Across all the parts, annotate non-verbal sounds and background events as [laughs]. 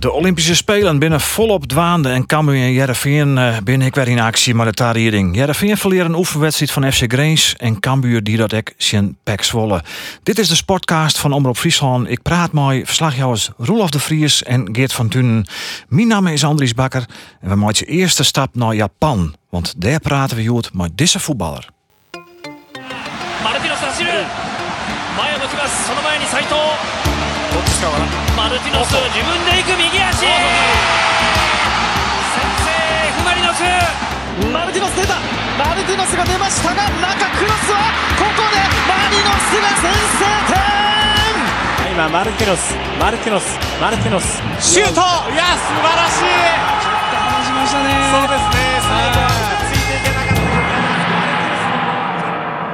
De Olympische Spelen binnen volop dwaande en Cambuur en Jereveen uh, binnen ik weer in actie met de tariering. Jereveen verleert een oefenwedstrijd van FC Greens en Cambuur die dat ik zien Pek Zwolle. Dit is de sportcast van Omroep Friesland. Ik praat met verslagjouwers Roelof de Vries en Geert van Tunen. Mijn naam is Andries Bakker en we maken je eerste stap naar Japan. Want daar praten we goed met deze voetballer. マルティノス走る前を向きますその前に斉藤マ ルティノス自分で行く右足。先制 F・ マリノスマルティノス出たマルティノスが出ましたが中クロスはここでマリノスが先制点。今マルティノスマルティノスマルティノス。シュート。いや素晴らしい。離しましたね。そうですね最後ついていけなかっ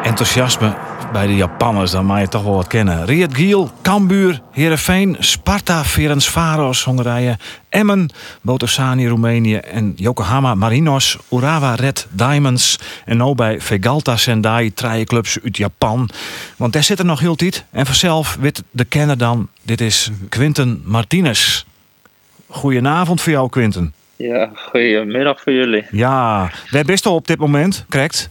た Enthousiasme bij de Japanners, dan mag je toch wel wat kennen. Riet Giel, Cambuur, Heerenveen, Sparta, Ferencvaros, Hongarije, Emmen, Botosani, Roemenië en Yokohama Marinos, Urawa Red Diamonds en nu bij Vegalta Sendai, clubs uit Japan. Want daar zit er nog heel tijd. En vanzelf weet de kenner dan, dit is Quinten Martinez. Goedenavond voor jou, Quinten. Ja, goedemiddag voor jullie. Ja, waar bist op dit moment, correct?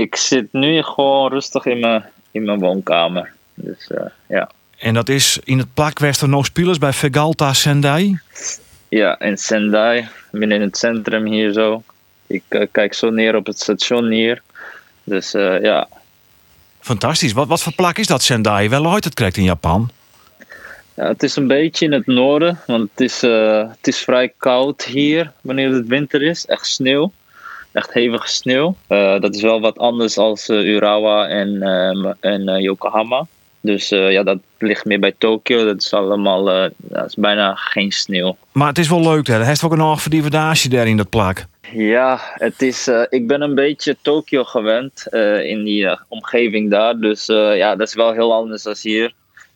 Ik zit nu gewoon rustig in mijn, in mijn woonkamer. Dus eh, ja. En dat is in het plakwesten nog spelers bij Vegalta Sendai. Ja, in Sendai, binnen in het centrum hier zo. Ik eh, kijk zo neer op het station hier. Dus eh, ja, Fantastisch. Wat, wat voor plak is dat Sendai? Wel ooit het krijgt in Japan. Ja, het is een beetje in het noorden, want het is, het is vrij koud hier wanneer het winter is. Echt sneeuw. Echt hevige sneeuw. Eh, dat is wel wat anders als eh, Urawa en, ehm, en eh, Yokohama. Dus ja, dat ligt meer bij Tokio. Dat is allemaal, dat is bijna geen sneeuw. Maar het is wel leuk hè. Er heeft ook een overdievendaasje daar in dat plak. Ja, het is, ik ben een beetje Tokio gewend in die omgeving daar. Dus ja, dat is wel heel anders dan hier.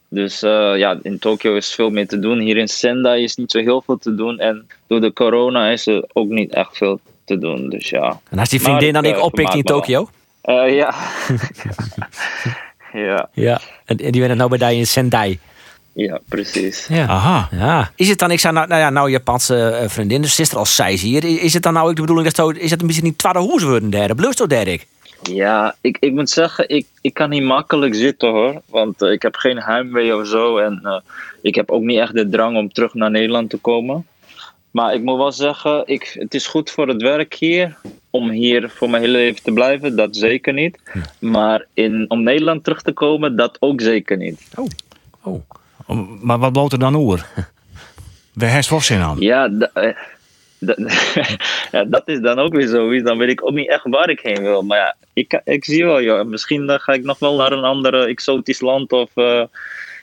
Dus ja, in Tokio is veel meer te doen. Hier in Sendai is niet zo heel veel te doen. En door de corona is er ook niet echt veel te doen. Dus ja. En als die Maar vriendin dan ik, eh, oppikt in Tokio. Eh, ja. [laughs] ja. Ja. En en die werden nou bij die in Sendai. Ja, precies. Ja. Aha. Ja. Is het dan, ik zei nou, nou ja, nou Japanse eh, vriendin, dus sister als zij hier. Is het dan nou ook de bedoeling dat zo, is het een beetje niet tweede hoes worden daar? Blust toch Derek? Ja, ik, ik moet zeggen, ik, ik kan niet makkelijk zitten hoor. Want ik heb geen heimwee of zo. En eh, ik heb ook niet echt de drang om terug naar Nederland te komen. Maar ik moet wel zeggen, ik, het is goed voor het werk hier. Om hier voor mijn hele leven te blijven, dat zeker niet. Maar in, om Nederland terug te komen, dat ook zeker niet. Oh. Om- Maar wat bloot er dan oer? Was in aan? Ja, eh, [laughs] ja, dat is dan ook weer zoiets. Dan weet ik ook niet echt waar ik heen wil. Maar ja, ik, ik zie wel, joh. misschien ga ik nog wel naar een ander exotisch land of eh,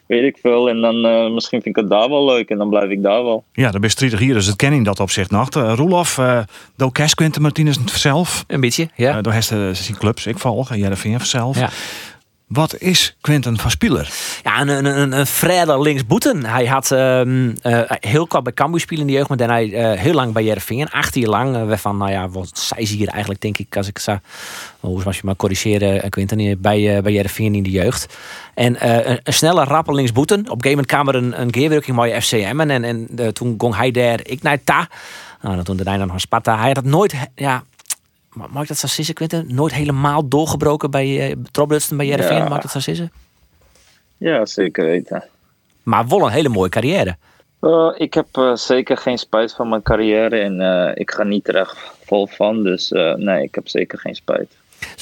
weet ik veel. En dan eh, misschien vind ik het daar wel leuk en dan blijf ik daar wel. Ja, dan ben je 30 hier, dus het ken in dat opzicht nog. Uh, Roelof, uh, do Kes Quinten Martinez zelf. Een beetje, ja. Uh, door uh, zijn clubs, ik volg, en Jereveen zelf. Ja. Wat is Quinten van Spieler? Ja, een, een, een, een verder linksboeten. Hij had um, uh, heel kort bij Cambuur spelen in de jeugd, maar daarna uh, heel lang bij Jereveen. Acht jaar lang. Uh, van, nou ja, wat zij hier eigenlijk, denk ik, als ik zou... Hoe was je maar corrigeren, Quinten, bij, bij Jereveen in de jeugd. En een, een, snelle, rappe linksboeten. Op een gegeven moment kwam er een, een geerwerking bij FCM. En, en, en toen ging hij daar, ik naar Ta. Nou, toen de dan van Sparta. Hij had nooit, ja... Mag ik dat zo Quinten? Nooit helemaal doorgebroken bij uh, bij Jereveen? Ja. Mag ik dat zo? Ja, zeker weten. Maar wel een hele mooie carrière. Uh, ik heb uh, zeker geen spijt van mijn carrière en uh, ik ga niet er echt vol van. Dus nee, ik heb zeker geen spijt.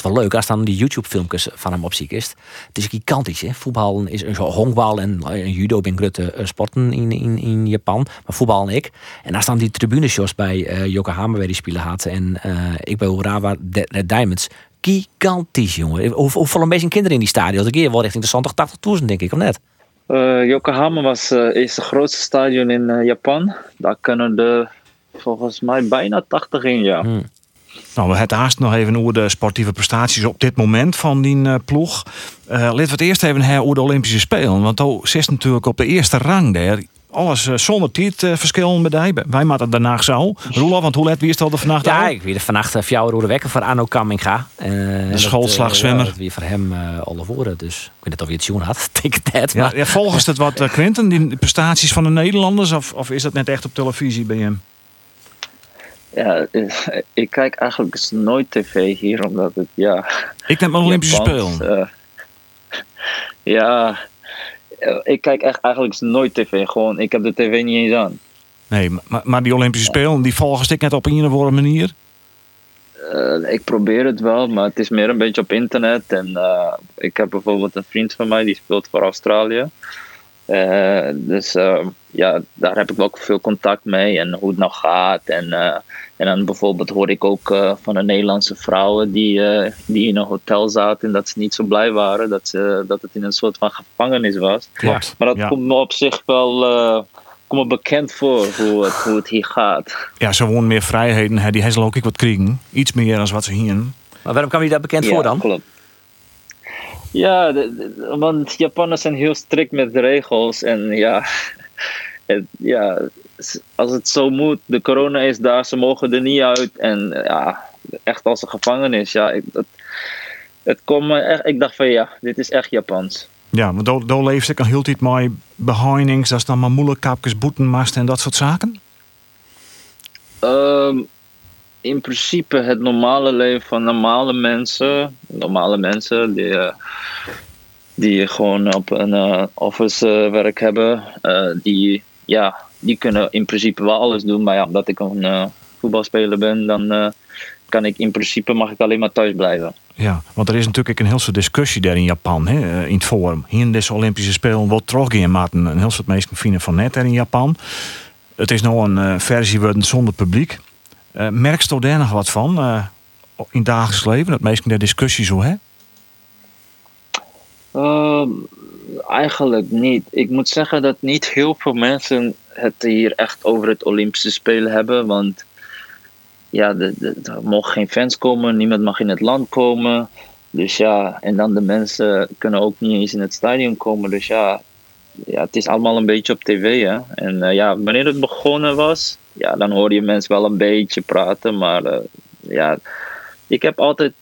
Wel leuk als dan die YouTube-filmpjes van hem op is. Het is gigantisch, hè? Voetbal is zo honkbal en, en judo ben grote sporten in, in, in Japan. Maar voetbal en ik. En als dan die tribuneshows bij uh, Yokohama waar die spelen had en ik bij Urawa Red Diamonds. Gigantisch, jongen. Hoe, hoeveel een beetje kinderen in die stadion? Ik wel richting de 80.000, denk ik, of net? Uh, Yokohama was, uh, is het grootste stadion in Japan. Daar kunnen er volgens mij bijna 80 in, ja. Hmm. Nou, we hebben haast nog even over de sportieve prestaties op dit moment van die eh, ploeg. Eh laten we het eerst even hebben over de Olympische Spelen. Want toen zit natuurlijk op de eerste rang daar. Alles eh, zonder tijdverschil bij. Wij maken het daarna zo. Roelof, want hoe let wie is het al de vannacht Ja, al? ik weer vannacht uh, vier uur wekker voor Arno Kamminga. de schoolslagzwemmer. Dat weer voor hem uh, alle woorden. Dus ik weet niet of je het zien had. Het [laughs] net. Ja, volgens het wat, Quinten, die prestaties van de Nederlanders? Of, of is dat net echt op televisie bij hem? Ja, eh, ik kijk eigenlijk eens nooit tv hier, omdat het, ja... Ik net mijn Olympische Spelen. eh, [laughs] ja, eh, ik kijk echt eigenlijk nooit tv. Gewoon, ik heb de tv niet eens aan. Nee, maar, maar die Olympische Spelen, die volgens ik net op een of andere manier. Ik probeer het wel, maar het is meer een beetje op internet. En ik heb bijvoorbeeld een vriend van mij die speelt voor Australië. Eh, dus eh, ja, daar heb ik wel veel contact mee en hoe het nou gaat. En, eh, en dan bijvoorbeeld hoor ik ook eh, van de Nederlandse vrouwen die, eh, die in een hotel zaten en dat ze niet zo blij waren dat, ze, dat het in een soort van gevangenis was. Klopt. Maar dat ja. komt me op zich wel eh, komt me bekend voor hoe het, hoe het hier gaat. ja, ze wonen meer vrijheden. Hè. Die hebben ze ook ik wat kriegen. Iets meer dan wat ze hier. Maar waarom kwam je daar bekend voor dan? Klopt. Ja, de- de- want Japanners zijn heel strikt met de regels. En ja, [laughs] het, ja, als het zo moet, de corona is daar, ze mogen er niet uit. En ja, echt als een gevangenis. Ja, ik, dat, het echt, ik dacht van ja, dit is echt Japans. Ja, want daar- leeft ik al heel tijd mee behindings. Dat is dan maar moeilijk kapjes, boetenmast en dat soort zaken. Ehm, in principe het normale leven van normale mensen, normale mensen die, eh, die gewoon op een eh, office eh, werk hebben, die, ja, die kunnen in principe wel alles doen. Maar ja, omdat ik een voetbalspeler ben, dan kan ik in principe mag ik alleen maar thuis blijven. Ja, want er is natuurlijk een heel soort discussie daar in Japan, hè, in het forum. Hier in deze Olympische Spelen wordt teruggaan, maar een heel soort mensen vinden van net daar in Japan. Het is nou een versie worden zonder publiek. Eh merkst je daar nog wat van eh, in dagelijks leven? Dat mensen daar discussie zo hè? Ehm, eigenlijk niet. Ik moet zeggen dat niet heel veel mensen het hier echt over het Olympische Spelen hebben. Want ja, de, de- er mogen geen fans komen, niemand mag in het land komen. Dus ja, en dan de mensen kunnen ook niet eens in het stadion komen. Dus ja, ja het is allemaal een beetje op tv. Hè? En eh, ja, wanneer het begonnen was, ja, dan hoor je mensen wel een beetje praten. Maar eh, ja, ik heb altijd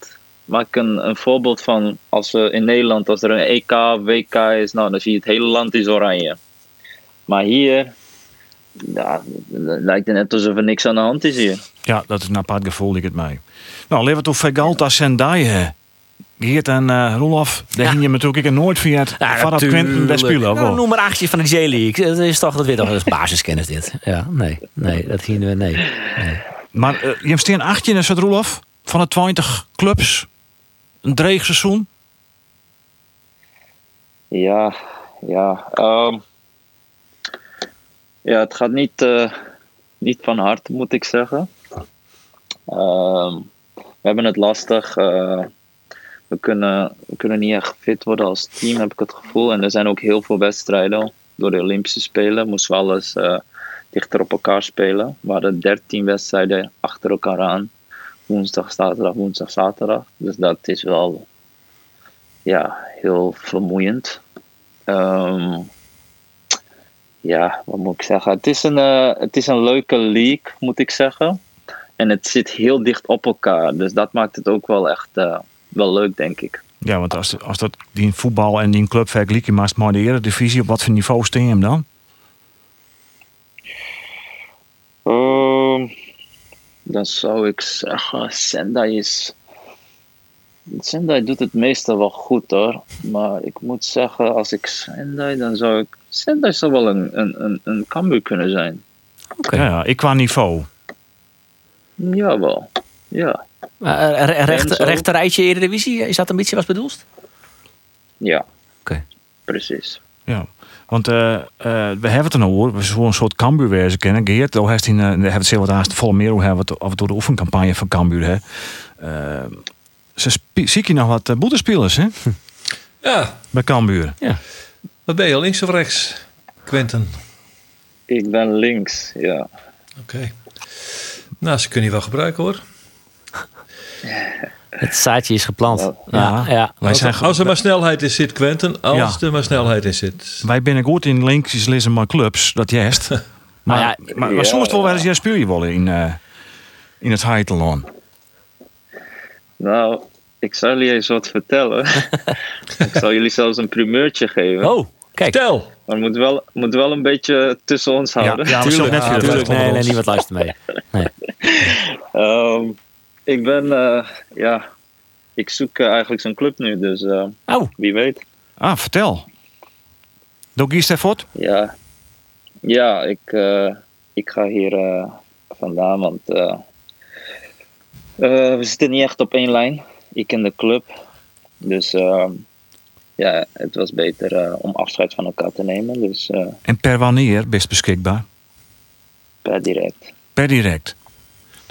maak een, een voorbeeld van als we in Nederland, als er een EK, WK is, nou dan zie je het hele land is oranje. Maar hier, ja, lijkt het net alsof er niks aan de hand is hier. Ja, dat is een apart gevoel, ik het mij. Nou, leven we Vegalta Sendai. Geert en eh Roelof, daar ging je natuurlijk ik nooit via het Ja, van dat Quinten daar spelen. Nou, noem maar achtje van de J-League. Dat is toch dat weer toch dat is basiskennis dit. Ja, nee, nee, dat gingen we nee. Maar eh, je hebt steen 18 is het Roelof? Van de 20 clubs. Een dreig seizoen. Ja, ja. ehm, ja, het gaat niet, eh, niet van harte, moet ik zeggen. Ehm, we hebben het lastig. eh, we, kunnen, we kunnen niet echt fit worden als team, heb ik het gevoel. En er zijn ook heel veel wedstrijden. Door de Olympische Spelen moesten we alles eh, dichter op elkaar spelen. We hadden 13 wedstrijden achter elkaar aan. Woensdag, zaterdag, woensdag, zaterdag. Dus dat is wel ja, heel vermoeiend. Ehm, ja, wat moet ik zeggen? Het is, een, eh, het is een leuke league, moet ik zeggen. En het zit heel dicht op elkaar. Dus dat maakt het ook wel echt eh, wel leuk, denk ik. Ja, want als, als dat die voetbal en die club vergelijken maar maar de eredivisie, op wat voor niveau steen je hem dan? Ehm, dan zou ik zeggen, Sendai is... Sendai doet het meestal wel goed hoor. Maar ik moet zeggen, als ik Sendai, dan zou ik... Sendai zou wel een, een, een, een Cambuur kunnen zijn. Oké. Ja, ja, ik qua niveau. Jawel, ja. Eh, recht, zo? rechter rijtje Eredivisie, is dat een beetje wat bedoeld? Ja. Oké. Precies. Ja. Want eh, eh, we hebben het er nou over. We zullen een soort Cambuur wezen kennen. Geert, daar heeft hij, eh, daar hebben het heel wat haast volle meer over hebben we het af en toe de oefencampagne van Cambuur. Hè. Eh, ze zie je nog wat uh, boetespelers hè? [laughs] Ja, bij Cambuur. wat ben je, links of rechts? Quentin. Ik ben links, ja. Oké. Nou, ze kunnen je wel gebruiken hoor. Het zaadje is geplant. Ja. Ja, ja. Wij Als, zijn er- als er maar snelheid in zit, Quentin. Als Ja. er maar snelheid in zit. Wij binnen goed in linksjes lezen maar clubs, dat juist. [laughs] Maar, Maar maar, ja, maar, ja, soms wel wel eens jij speel je wel in, eh, in het Heitelon. Nou, ik zal jullie eens wat vertellen. [laughs] ik zal jullie zelfs een primeurtje geven. Oh, kijk. Stel. Maar het moet wel, moet wel een beetje tussen ons houden. ja, zullen net tuurlijk. Nee, nee, niemand luistert mee. Nee. Ik ben, eh, ja, ik zoek eh, eigenlijk zo'n club nu, dus eh, Oh, wie weet. Ah, vertel. Doe Gies voort? Ja, ja ik, ik ga hier vandaan, want we zitten niet echt op één lijn. Ik en de club. Dus ja, het was beter om afscheid van elkaar te nemen. Dus En per wanneer best beschikbaar? per direct. Per direct.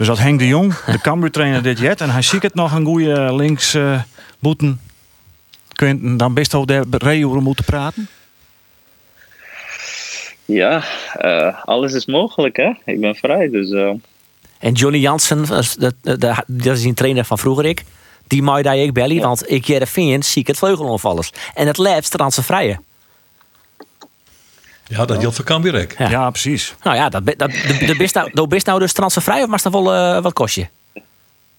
Dus dat Henk de Jong, de Cambuur trainer dit jet, en hij ziet het nog een goede links eh boeten. Quentin, dan best over de Reeuwen moeten praten. Ja, eh, alles is mogelijk hè. Ik ben vrij, dus eh, en Johnny Jansen, dat, is- dat, dat, dat is een trainer van vroeger ik. Die maai daar ik belly, want ik jere vind zie ik het vleugelonvallers. En het laatst transfervrije. Ja, dat geldt voor Cambirek. Ja. Ja, precies. Nou ja, dat, dat, de, de best nou, de best nou dus transfervrij of maar dat wel eh, wat kost je?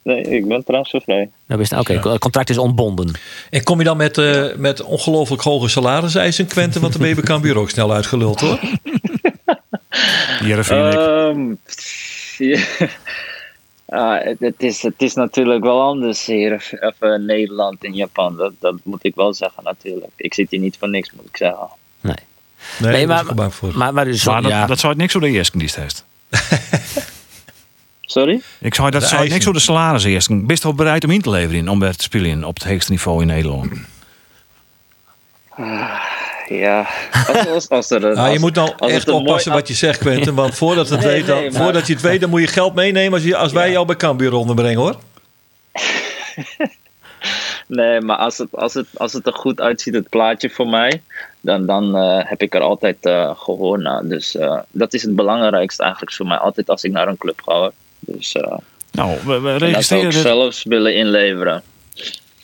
nee, ik ben transfervrij. Best- Oké, het contract is ontbonden. En kom je dan met, eh, met ongelooflijk hoge salariseisen, Quentin? Want bij Cambuur ook snel uitgeluld, hoor. [laughs] Jereveen. Ehm, ja. [laughs] Ah, het, het is, het is natuurlijk wel anders hier, even Nederland en Japan. Dat, dat moet ik wel zeggen natuurlijk. Ik zit hier niet voor niks, moet ik zeggen. Nee. Maar- voor. Maar, maar dus, Maar dat, ja, dat zou het niks zo de eerste dienst heeft. [laughs] Sorry? Ik zou dat De zou het niks zo de salaris eerst. Best wel bereid om in te leveren om weer te spelen op het hoogste niveau in Nederland. Ja, als, als, als er... [laughs] Nou, je als- moet nou echt oppassen mooi- wat je zegt, [laughs] Quentin. Want voordat, het Nee, weet, dan, nee, maar- voordat je het weet, dan moet je geld meenemen als, je, als wij jou bij Cambuur onderbrengen, hoor. Nee, maar als het, als, het, als het er goed uitziet, het plaatje voor mij, dan, dan eh, heb ik er altijd eh, gehoor naar. Dus eh, dat is het belangrijkste eigenlijk voor mij, altijd als ik naar een club ga. hoor. Dus eh, Nou, we, we en dat zou registreren ik dit. zelfs willen inleveren.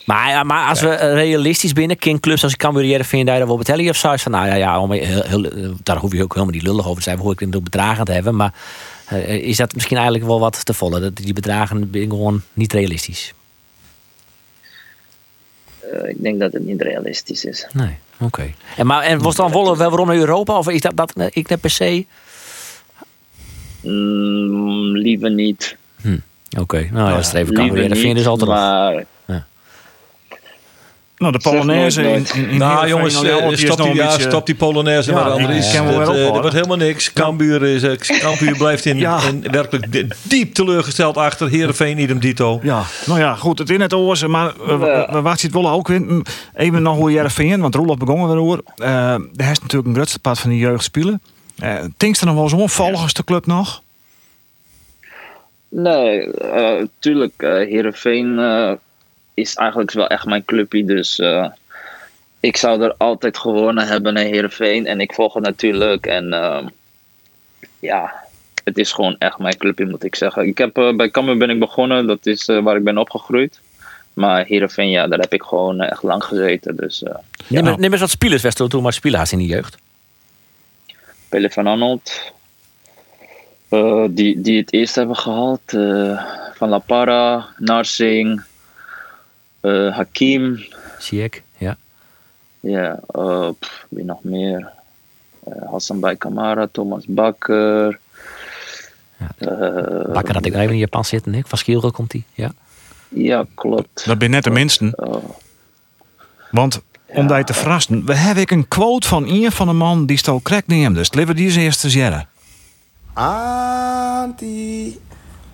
maar, ja, maar als we realistisch binnen, King Clubs als ik kan weer vind je daar wel betellen of zo? Is Van, nou ja, ja om heel, heel- daar hoef je ook helemaal niet lullig over te zijn. Hoor ik het ook bedragen te hebben. Maar is dat misschien eigenlijk wel wat te volle? Dat die bedragen ben gewoon niet realistisch. Eh, ik denk dat het niet realistisch is. Nee, oké. En, maar, en was dan wel, wel waarom naar Europa? Of is dat, dat ik net per se? Mm, liever niet. Oké, nou ja, dat streven kan weer. Dat vind je dus altijd maar Nou, de Polonaise in, in, in nou, jongens, eh, stop, die, een ja, beetje- stop die Polonaise Ja, maar, Andries. weer eh, op, er hoor. wordt helemaal niks. Cambuur, is, eh, [laughs] Cambuur blijft in, Ja. in werkelijk di- diep teleurgesteld achter. Heerenveen, idem dito. Ja, nou ja, goed, het in het oor, maar we, wachten het wel ook in. Even nog hoe Jereveen, want Roelof begonnen we hoor. Uh, hij is natuurlijk een grootste pad van die jeugd spelen. Uh, Denkst er nog wel zo'n volgers de club nog? Nee, eh, tuurlijk. eh Heerenveen eh, is eigenlijk wel echt mijn clubje. Dus eh, ik zou er altijd gewonnen hebben naar Heerenveen. En ik volg het natuurlijk. En eh, ja, het is gewoon echt mijn clubje, moet ik zeggen. Ik heb, eh, bij Cambuur ben ik begonnen. Dat is eh, waar ik ben opgegroeid. Maar Heerenveen, ja, daar heb ik gewoon echt lang gezeten. Dus eh Neem, eens- neem eens wat spelers, Wester, toen maar spelers in de jeugd. Pelle van Arnold. eh, die, die het eerst hebben gehaald. eh, van La Parra, Narsing, eh, Hakim. Zie ik, ja. Ja, eh, pff, wie nog meer? Eh, Hassan Bay Kamara, Thomas Bakker. Eh, Bakker had ik even in Japan zitten. hè? Van Schielro komt hij. Ja. ja, klopt. Dat ben net de minsten. Eh, Want om daar te verrassen, we hebben ik een quote van een van de man die stal crack neemt. Dus liever die is eerst te zeggen. Anti.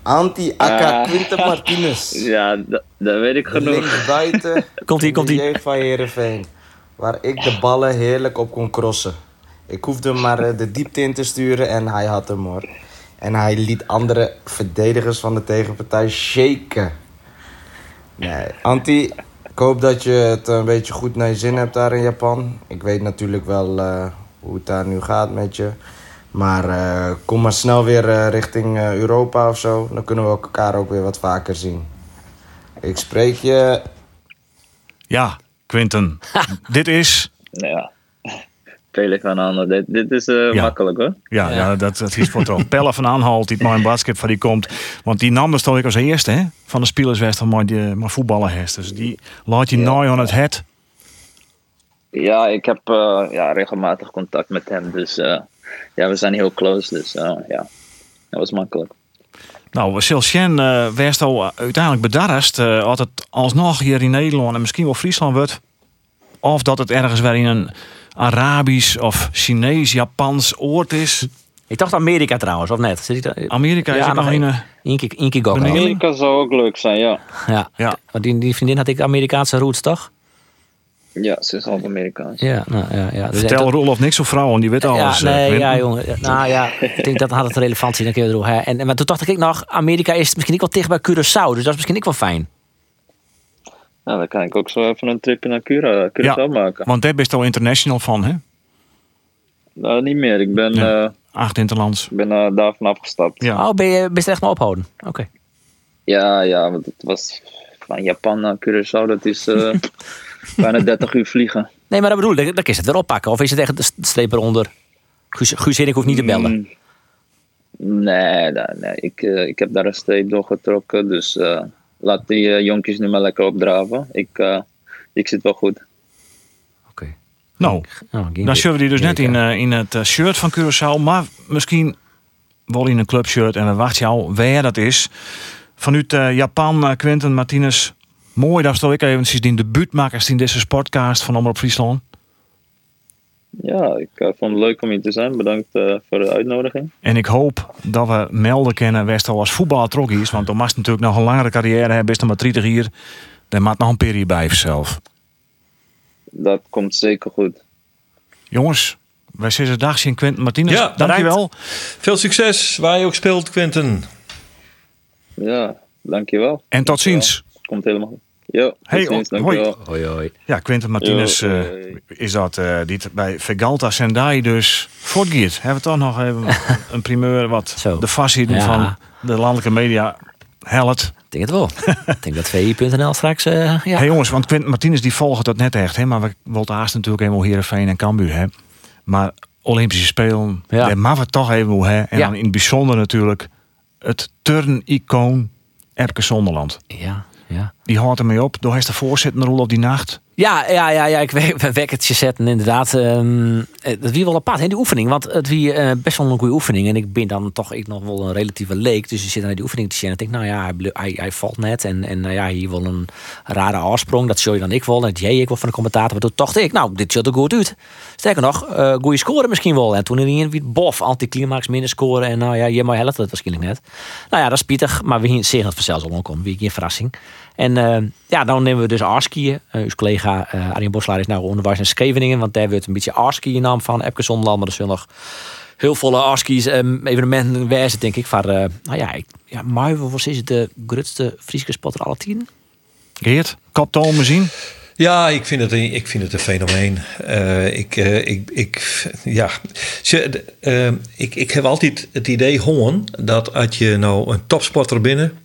Anti Aka. Quinten Martinez. [laughs] ja, da- dat weet ik genoeg. Linksbuiten. Komt-ie, in [laughs] komt-ie. De jeugd van Heerenveen. Waar ik de ballen heerlijk op kon crossen. Ik hoefde hem maar eh, de diepte in te sturen en hij had hem hoor. En hij liet andere verdedigers van de tegenpartij shaken. Nee, Anti, ik hoop dat je het een beetje goed naar je zin hebt daar in Japan. Ik weet natuurlijk wel eh, hoe het daar nu gaat met je. Maar eh, kom maar snel weer eh, richting eh, Europa of zo. Dan kunnen we elkaar ook weer wat vaker zien. Ik spreek je. Ja, Quinten. [laughs] dit is... Nou ja, Felix van Aanholt. Dit, dit is eh, Ja. makkelijk hoor. Ja, ja. dat, dat is voor toch. Pelle van Aanhalt, die mijn basket van die komt. Want die nam dus toch ik als eerste hè, van de spelerswest van mijn, mijn voetballerhest. Dus die laat je nooit aan het het. Ja, ik heb eh, ja, regelmatig contact met hem. Dus eh, ja, we zijn heel close. Dus eh, ja, dat was makkelijk. Nou, Silsjen uh, werd al uiteindelijk bedarst. eh als het alsnog hier in Nederland en misschien wel Friesland wordt. Of dat het ergens weer in een Arabisch of Chinees, Japans oord is. Ik dacht Amerika trouwens, of net? Zit hij daar? Amerika is er nog één in. eh, Eén keer, één keer gokken. Beneden. Amerika zou ook leuk zijn, ja. Ja. Ja. Want Die, die vriendin had ik Amerikaanse roots, toch? Ja, ze is half Amerikaans. Ja, nou, ja, ja. Dus Vertel dat- Roelof niks of vrouwen, die weet alles. Ja, eh, nee, ja, jongen. Ja, Nou ja, ik denk dat had het relevantie. Dan kun je erop, hè. En, maar toen dacht ik nog, Amerika is misschien ook wel dicht bij Curaçao. Dus dat is misschien ook wel fijn. Nou, dan kan ik ook zo even een tripje naar Cura, Curaçao Ja. maken. Want daar ben je al international van, hè? Nou, niet meer. Ik ben, Ja. eh, Acht interlands. ik ben eh, daarvan afgestapt. Ja. Oh, ben je, ben je er echt maar ophouden? Oké. Ja, ja, want het was van Japan naar Curaçao, dat is eh, [laughs] bijna 30 uur vliegen. Nee, maar dat bedoel ik. Dan kun je het weer oppakken. Of is het echt de streep eronder? Guus, Guus ik hoef niet te bellen. Mm, Nee, nee, nee. Ik, eh, ik heb daar een streep doorgetrokken, dus eh, laat die eh, jonkjes nu maar lekker opdraven. Ik, eh, ik zit wel goed. Oké. Nou, Oh, dan zullen we die dus net in, eh, in het shirt van Curaçao. Maar misschien wel in een clubshirt. En we wachten jou waar dat is. Vanuit Japan, Quentin Martinez. Mooi dat we ook even die debuutmakers in deze sportcast van Omroep Friesland. Ja, ik eh, vond het leuk om hier te zijn. Bedankt eh, voor de uitnodiging. En ik hoop dat we melden kennen Westel als voetballer trok is. Want dan mag natuurlijk nog een langere carrière hebben. Is dan maar 30 hier. Dan maakt nog een periode bij zichzelf. Dat komt zeker goed. Jongens, wij zitten dag in Quentin Martinez. Ja, dankjewel. Veel succes waar je ook speelt, Quinten. Ja, dankjewel. En tot ziens. Komt helemaal goed. Tot Hey, ziens, hoi. Hoi, hoi. Ja, Quentin Martinez eh, is dat eh die bij Vegalta Sendai dus voortgeeft. Hebben we toch nog even [laughs] een primeur wat Zo. de vastziening Ja. van de landelijke media helpt. Ik denk het wel. ik denk dat VI.nl straks... eh, ja. Hey jongens, want Quentin Martinez die volgt dat net echt. Hè, maar we wilden haast natuurlijk helemaal Heerenveen en Cambuur. Hè. Maar Olympische Spelen, Ja. daar mag het toch even hoe. Hè. En Ja. dan in het bijzonder natuurlijk het turnicoon Erke Zonderland. ja, ja. Die houdt ermee op. Door is de voorzitter rol op die nacht. Ja, ja, ja, ja, ik we- we wekkertje zetten inderdaad. eh, dat wie wel apart, hè, die oefening. Want het wie eh, best wel een goede oefening. En ik ben dan toch ik nog wel een relatieve leek. Dus je zit naar die oefening te zien. En denk, nou ja, hij, hij, valt net. En, en nou ja, hier wel een rare afsprong. Dat zul je dan ik wel. En dat jij ik wel van de commentator. Maar toen dacht ik, nou, dit ziet er goed uit. Sterker nog, eh goede score misschien wel. En toen in die weer bof, anticlimax minder scoren. En nou ja, je maar helft het waarschijnlijk net. Nou ja, dat is pittig. Maar we zien het vanzelfs al omkomen. Wie geen verrassing. En eh, ja, dan nemen we dus Arskiën. Uh, uw collega eh Arjen Boslaar is nou onderwijs in Scheveningen. Want daar wordt een beetje Arski naam van Epke Zonderland. Maar er zullen nog heel veel Arskies um, evenementen wezen, denk ik. Van, uh, nou ja, ik, ja maar was is het de grootste Friese spotter aller tijden? Geert, koptoon me zien. Ja, ik vind het een, ik vind het een fenomeen. Uh, ik, uh, ik, ik, ja. Uh, ik, ik heb altijd het idee gewoon dat als je nou een topsporter binnen.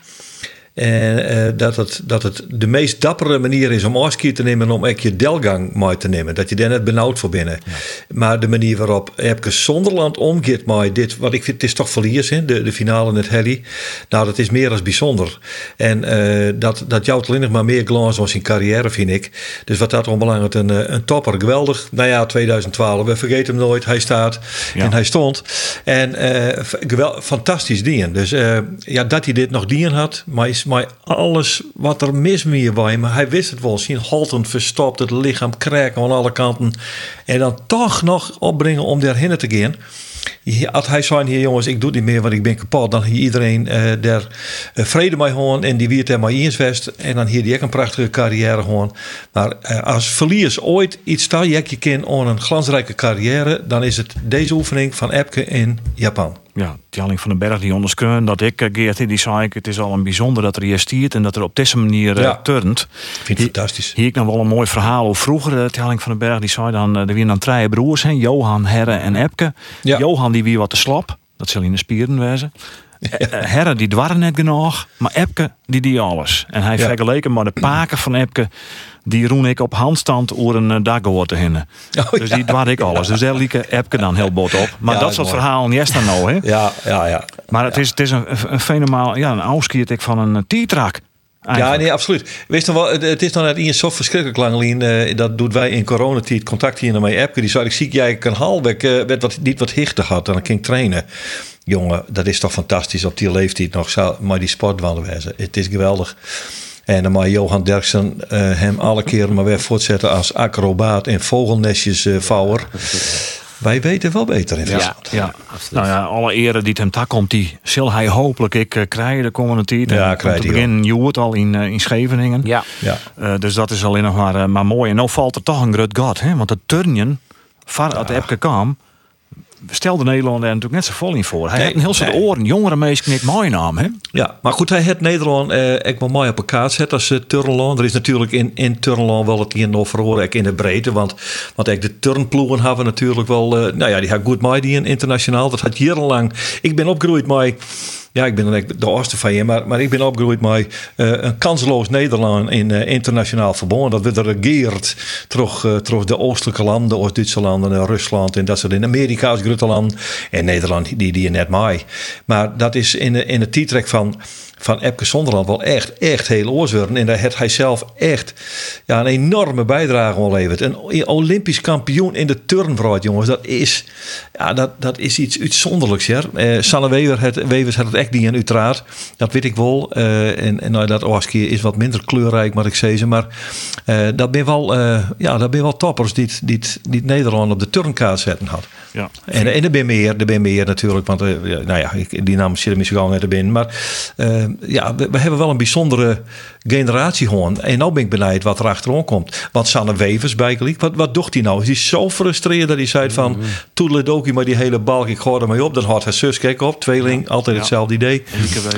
En uh, dat, het, dat het de meest dappere manier is om afski te nemen om echt je delgang mooi te nemen. Dat je daar net benauwd voor binnen. Ja. Maar de manier waarop Epke Zonderland omgeeft met dit, wat ik vind, het is toch verlies, hè? De, de finale net Helly. Nou, dat is meer dan bijzonder. En uh, dat, dat jouwt alleen nog maar meer glans was in carrière, vind ik. Dus wat dat onbelangrijk, een, een topper, geweldig. Nou ja, 2012, we vergeten hem nooit. Hij staat ja. en hij stond. En uh, geweld, fantastisch dien. Dus uh, ja, dat hij dit nog dien had, maar maar alles wat er mis mee was. Maar hij wist het wel. Zien haltend verstopt, het lichaam kraken aan alle kanten. En dan toch nog opbrengen om daarheen te gaan. Als hij zei hier, jongens, ik doe het niet meer, want ik ben kapot. Dan hier iedereen uh, daar uh, vrede mee gewoon en die wiert er maar eens vest. En dan hier die ook een prachtige carrière gewoon. Maar uh, als verliers ooit iets staan, je kind aan een glansrijke carrière, dan is het deze oefening van Epke in Japan. Ja, Tjalling van den Berg die onderskreun dat ik, uh, Geert, die zei ik, het is al een bijzonder dat er hier stiert en dat er op deze manier ja. turnt. Ik vind het fantastisch. Hier ik nog wel een mooi verhaal over vroeger. Uh, Tjalling van den Berg die zei dan, er waren dan drie broers, hè, Johan, Herre en Epke. Ja. Johan die wie wat te slap, dat zal in de spieren wezen. [laughs] Eh, Herre die dwarren net genoeg, maar Epke die die alles. En hij Ja. vergeleken maar de paken van Epke, die roen ik op handstand oer een uh, daggoor te hinnen. Oh, dus ja. die dwar ik alles. Dus daar lieke Epke dan heel bot op. Maar Ja, dat soort verhalen is dan nou, hè? Ja, ja, ja. Maar het is, het is een, een fenomenaal, ja, een auskiert ik van een uh, T-track. Ja, nee, absoluut. Weet je nog wel, het, is nog net in zo verschrikkelijk lang, Lien. eh, dat doet wij in coronatijd contact hier naar mijn Epke. Die zei, ik zie jij kan halbek uh, werd wat, niet wat hichter had en dan ging ik trainen. Jongen, dat is toch fantastisch op die leeftijd nog zo, maar die sportwanden wezen. Het is geweldig. En dan maar Johan Derksen uh, hem alle keren maar weer voortzetten als acrobaat en vogelnestjesvouwer. Wij weten wel beter in Friesland. Ja, nou ja, alle ere die het hem tak komt, die zal hij hopelijk ik uh, krijgen de komende tijd. Ja, en krijgt te hij beginnen Joert al in, in Scheveningen. Ja. Ja. Uh, dus dat is alleen nog maar, maar mooi. En nou valt er toch een groot gat, hè? Want het turnjen, van het Epke kwam, stelde Nederland er natuurlijk net zo vol in voor. Hij Nee, heeft een heel soort nee. oren, jongere meesten niet mooi naam, hè? Ja, maar goed, hij heeft Nederland eh echt wel mooi op elkaar gezet als uh, Turnland. Er is natuurlijk in, in Turnland wel het een of verhoren in de breedte. Want, want echt de turnploegen hebben natuurlijk wel... Uh, nou ja, die had goed mooi die internationaal. Dat had jarenlang... Ik ben opgegroeid met... Ja, ik ben dan de oosten van je, maar, maar ik ben opgegroeid met uh, een kansloos Nederland in uh, internationaal verbond. Dat werd regeerd terug, uh, terug de oostelijke landen, Oost-Duitse landen, en Rusland en dat soort in Amerika als. En Nederland, die, die je net mij. Maar dat is in, in het titrek van van Epke Zonderland wel echt, echt heel oorzwurden. En daar heeft hij zelf echt ja, een enorme bijdrage al leverd. Een Olympisch kampioen in de turnvrouwt, jongens. Dat is, ja, dat, dat is iets uitzonderlijks. Ja. Uh, Sanne Wever het, Wevers had het echt niet in uiteraard. Dat weet ik wel. Uh, en, en nou, dat Oaski is wat minder kleurrijk, maar ik zei ze. Maar uh, dat ben wel, ja, dat ben wel toppers die, die, die Nederland op de turnkaart zetten had. Ja. En, en er ben meer, er ben meer natuurlijk. Want nou ja, die naam zit er misschien al net erin. Maar ja, we, we, hebben wel een bijzondere generatie gewoon. En nou ben ik benieuwd wat er achterom komt. Want Sanne Wevers bijgelijk, wat, wat doet hij nou? Is hij zo frustreerd dat hij zei van... Mm -hmm. Toedeledokie, maar die hele balk, ik gooi er maar op. Dan had haar zus, kijk op, tweeling, ja. altijd ja. hetzelfde idee.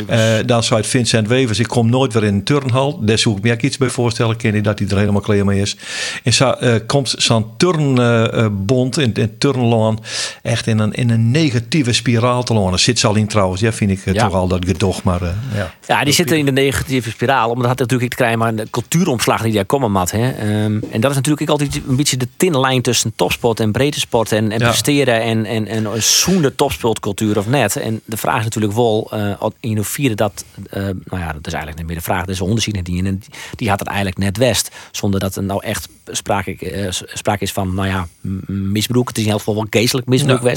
Uh, dan zei het Vincent Wevers, ik kom nooit weer in een turnhal. Daar zoek ik me iets bij voorstellen. Ken je dat hij er helemaal klaar mee is. En zo uh, komt zo'n turnbond uh, in, in turnlaan echt in een, in een negatieve spiraal te lonen. Zit ze al in trouwens, ja, vind ik ja. toch al dat gedocht. Maar, ja. Ja, die zitten in de negatieve spiraal. Omdat natuurlijk te krijgen maar een cultuuromslag die daar komen mat. Hè. Um, en dat is natuurlijk altijd een beetje de tinne lijn tussen topsport en breedte sport. En, en ja. presteren en, en, en een zoende topsportcultuur of net. En de vraag is natuurlijk wel, uh, innoveren dat, uh, nou ja, dat is eigenlijk niet meer de vraag. Dat is een die, en die had het eigenlijk net west. Zonder dat er nou echt sprake, uh, sprake is van, nou ja, misbruik. Het is in elk geval wel geestelijk misbruik ja.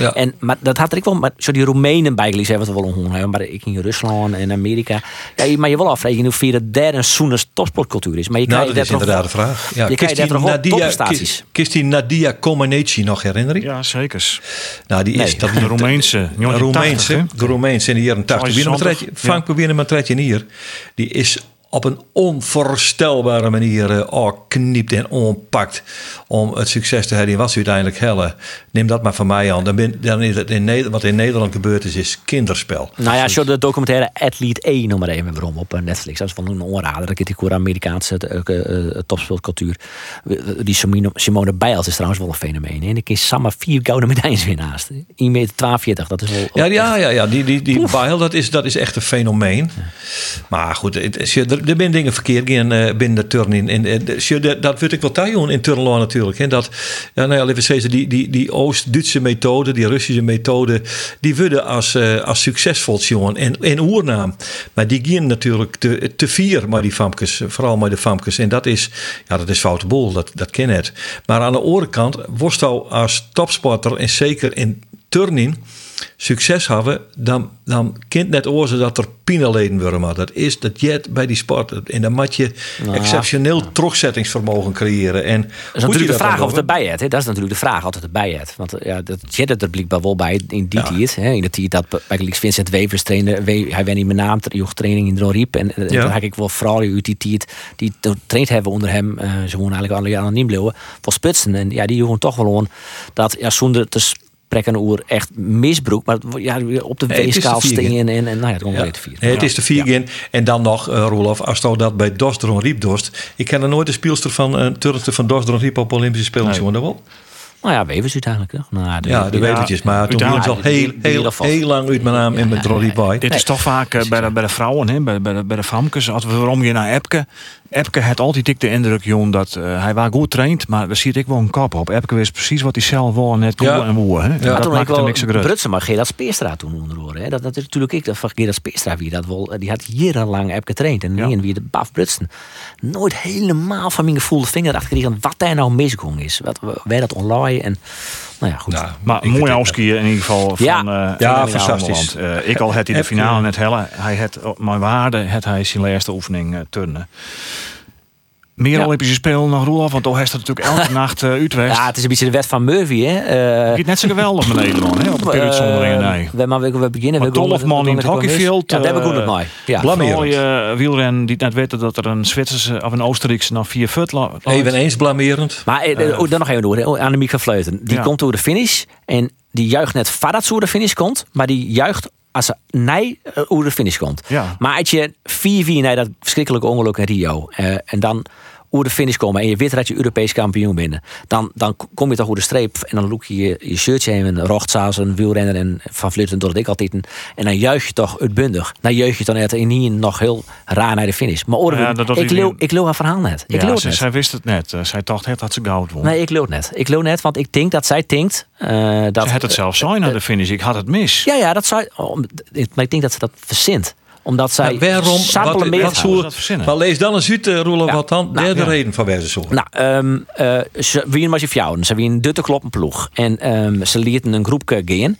Ja. En, maar dat had ik wel, maar zo die Roemenen zijn wat we wel ongehoord maar ik in Rusland en Amerika. Ja, maar je wil afvragen in hoeverre daar een zoene topsportcultuur is. Maar je nou, krijgt dat is inderdaad de vraag. Ja, je krijgt daar nog topprestaties. Kist die Nadia Comaneci nog herinneren? Ja, zeker. Nou, die nee, is dat de Roemeense. De Roemeense, de Roemeense in de jaren 80. Frank probeerde met Tretje hier. Die is op een onvoorstelbare manier uh, oh, kniept en onpakt om het succes te hebben. Was uiteindelijk helle. Neem dat maar van mij aan. Dan, ben, dan is het in Nederland, wat in Nederland gebeurd is, is kinderspel. Nou ja, je de documentaire Athlete E, noem maar even waarom, op Netflix. Dat is van een onrader. Dat is die Amerikaanse uh, uh, topsportcultuur. Die Simone, Biles is trouwens wel een fenomeen. En ik is samen vier gouden medailles weer naast. 1 meter 42, dat is wel... Ja, ja, ja, ja. Die, die, die Biles, dat is, dat is echt een fenomeen. Ja. Maar goed, het, je, er, zijn dingen verkeerd gaan uh, binnen de turn in. En, en dat, dat ik wel thuis in turnlaan natuurlijk. En dat, ja, nou ja, die, die, die Oost-Duitse methode, die Russische methode, die worden als, uh, als succesvol jongen en, en oernaam. Maar die gaan natuurlijk te, te vier maar die famkes, vooral maar de famkes. En dat is, ja, dat is foute dat, dat ken het. Maar aan de andere kant, worst als topsporter en zeker in turning succes hebben, dan, dan kent net oorzaak dat er pinaleden worden. Maar dat is dat jet bij die sport. En dan moet je nou, exceptioneel ja. terugzettingsvermogen creëren. En dat is natuurlijk de vraag of het erbij het. Dat is natuurlijk de vraag altijd erbij het. Want ja, dat jet het er blijkbaar wel bij in die ja. tijd. In de tijd dat bij Vincent Wevers trainde. Hij werd niet met naam training in de Riep. En, en ja. dan heb ik wel vrouwen uit die tijd die traind hebben onder hem. Uh, ze gewoon eigenlijk niet blijven. Voor spitsen. En ja, die jongen toch wel gewoon dat ja, zonder te prekken oer echt misbruik. Maar ja, op de Nee, de vier stingen en, en nou ja, het komt Ja. weer te vier. Nee, het is de vier in. En dan nog, eh Roelof, als je dat bij Dostron Riep dorst. Ik ken er nooit de speelster van een uh, Turkse van Dostron Riep op Olympische Spelen. Nee. Dat wel? Nou ja, Wevers uiteindelijk. hè? Nou, de, Ja, de wevertjes. Maar toen was al heel, heel, heel lang uit mijn naam en met Roddy Boy. Dit is toch vaak eh, bij, de, bij de vrouwen, hè, bij, bij, de, bij de famkes. Als we waarom je naar Epke. Epke had altijd dik de indruk, Jon, dat eh, hij was goed traind, maar daar zie ik wel een kop op. Epke wist precies wat hij zelf wil en net toe Ja. en woe. Hè. Maar dat toen ik maakt er wel niks zo groot. Brutsen, maar Gerard Speerstra toen onderhoor. Hè. Dat, dat is natuurlijk ik, dat van Gerard Speerstra wie dat wel. Die had jarenlang heb getraind. En Ja. ja. wie de Baf Brutsen. Nooit helemaal van mijn gevoelde vinger achter gekregen wat daar nou misgong is. Wat, wij dat online en nou ja, goed. Nou, Maar mooi afskiën in ieder geval van Ja. eh, Ja, van fantastisch. Engeland. Eh, ik al had hij de finale net helle. Hij had op mijn waarde had hij zijn laatste oefening eh, turnen. Meer Ja. Olympische Spelen nog Roelof, want toch is het natuurlijk elke [laughs] nacht uh, Utrecht. Ja, het is een beetje de wet van Murphy. Hè. Eh, Het gaat net zo geweldig met Nederland, hè, op de eh, Nee. we, maar we, we beginnen. Maar we gaan- 12 man we in het de hockeyveld, Ja, daar hebben we goed eh, het mooi. Ja. Blameerend. Mooie wielren die net weten dat er een Zwitserse of een Oostenrijkse nog vier fut la- loopt. Eveneens blamerend. Maar eh, oh, dan nog even door. Annemiek van Vleuten. Die Ja. komt door de finish. En die juicht net voordat ze door de finish komt. Maar die juicht als ze nee eh, door de finish komt. Ja. Maar als je 4-4 na dat verschrikkelijke ongeluk in Rio. eh, en dan over de finish komen. En je weet dat je Europees kampioen bent. Dan, dan kom je toch over de streep. En dan look je je, je shirtje heen. En Rochtzaals, een wielrenner. En Van Vleuten door het ik altijd. En dan juich je toch uitbundig. Dan juich je dan net in hier nog heel raar naar de finish. Maar oren, Ja, dat ik, leeuw, niet. ik leeuw haar verhaal net. Ik Ja, leeuw het zij, net. zij wist het net. Eh, zij dacht het dat ze goud won. Nee, ik loop net. Ik loop net, want ik denk dat zij denkt eh, dat. ze had het zelf zijn naar de finish. Ik had het mis. Ja, ja, dat zou. om- Maar ik denk dat ze dat verzint. Omdat zij. Maar waarom? Wat, meer wat dat verzinnen? maar lees dan eens uit, uh, Roelof, Ja. wat dan? Nou, Derde ja. reden van wijze zo. Nou, ehm eh, ze wie was je fjouwen. Ze wie een dutte kloppen ploeg. En ehm, ze lieten een groep gaan.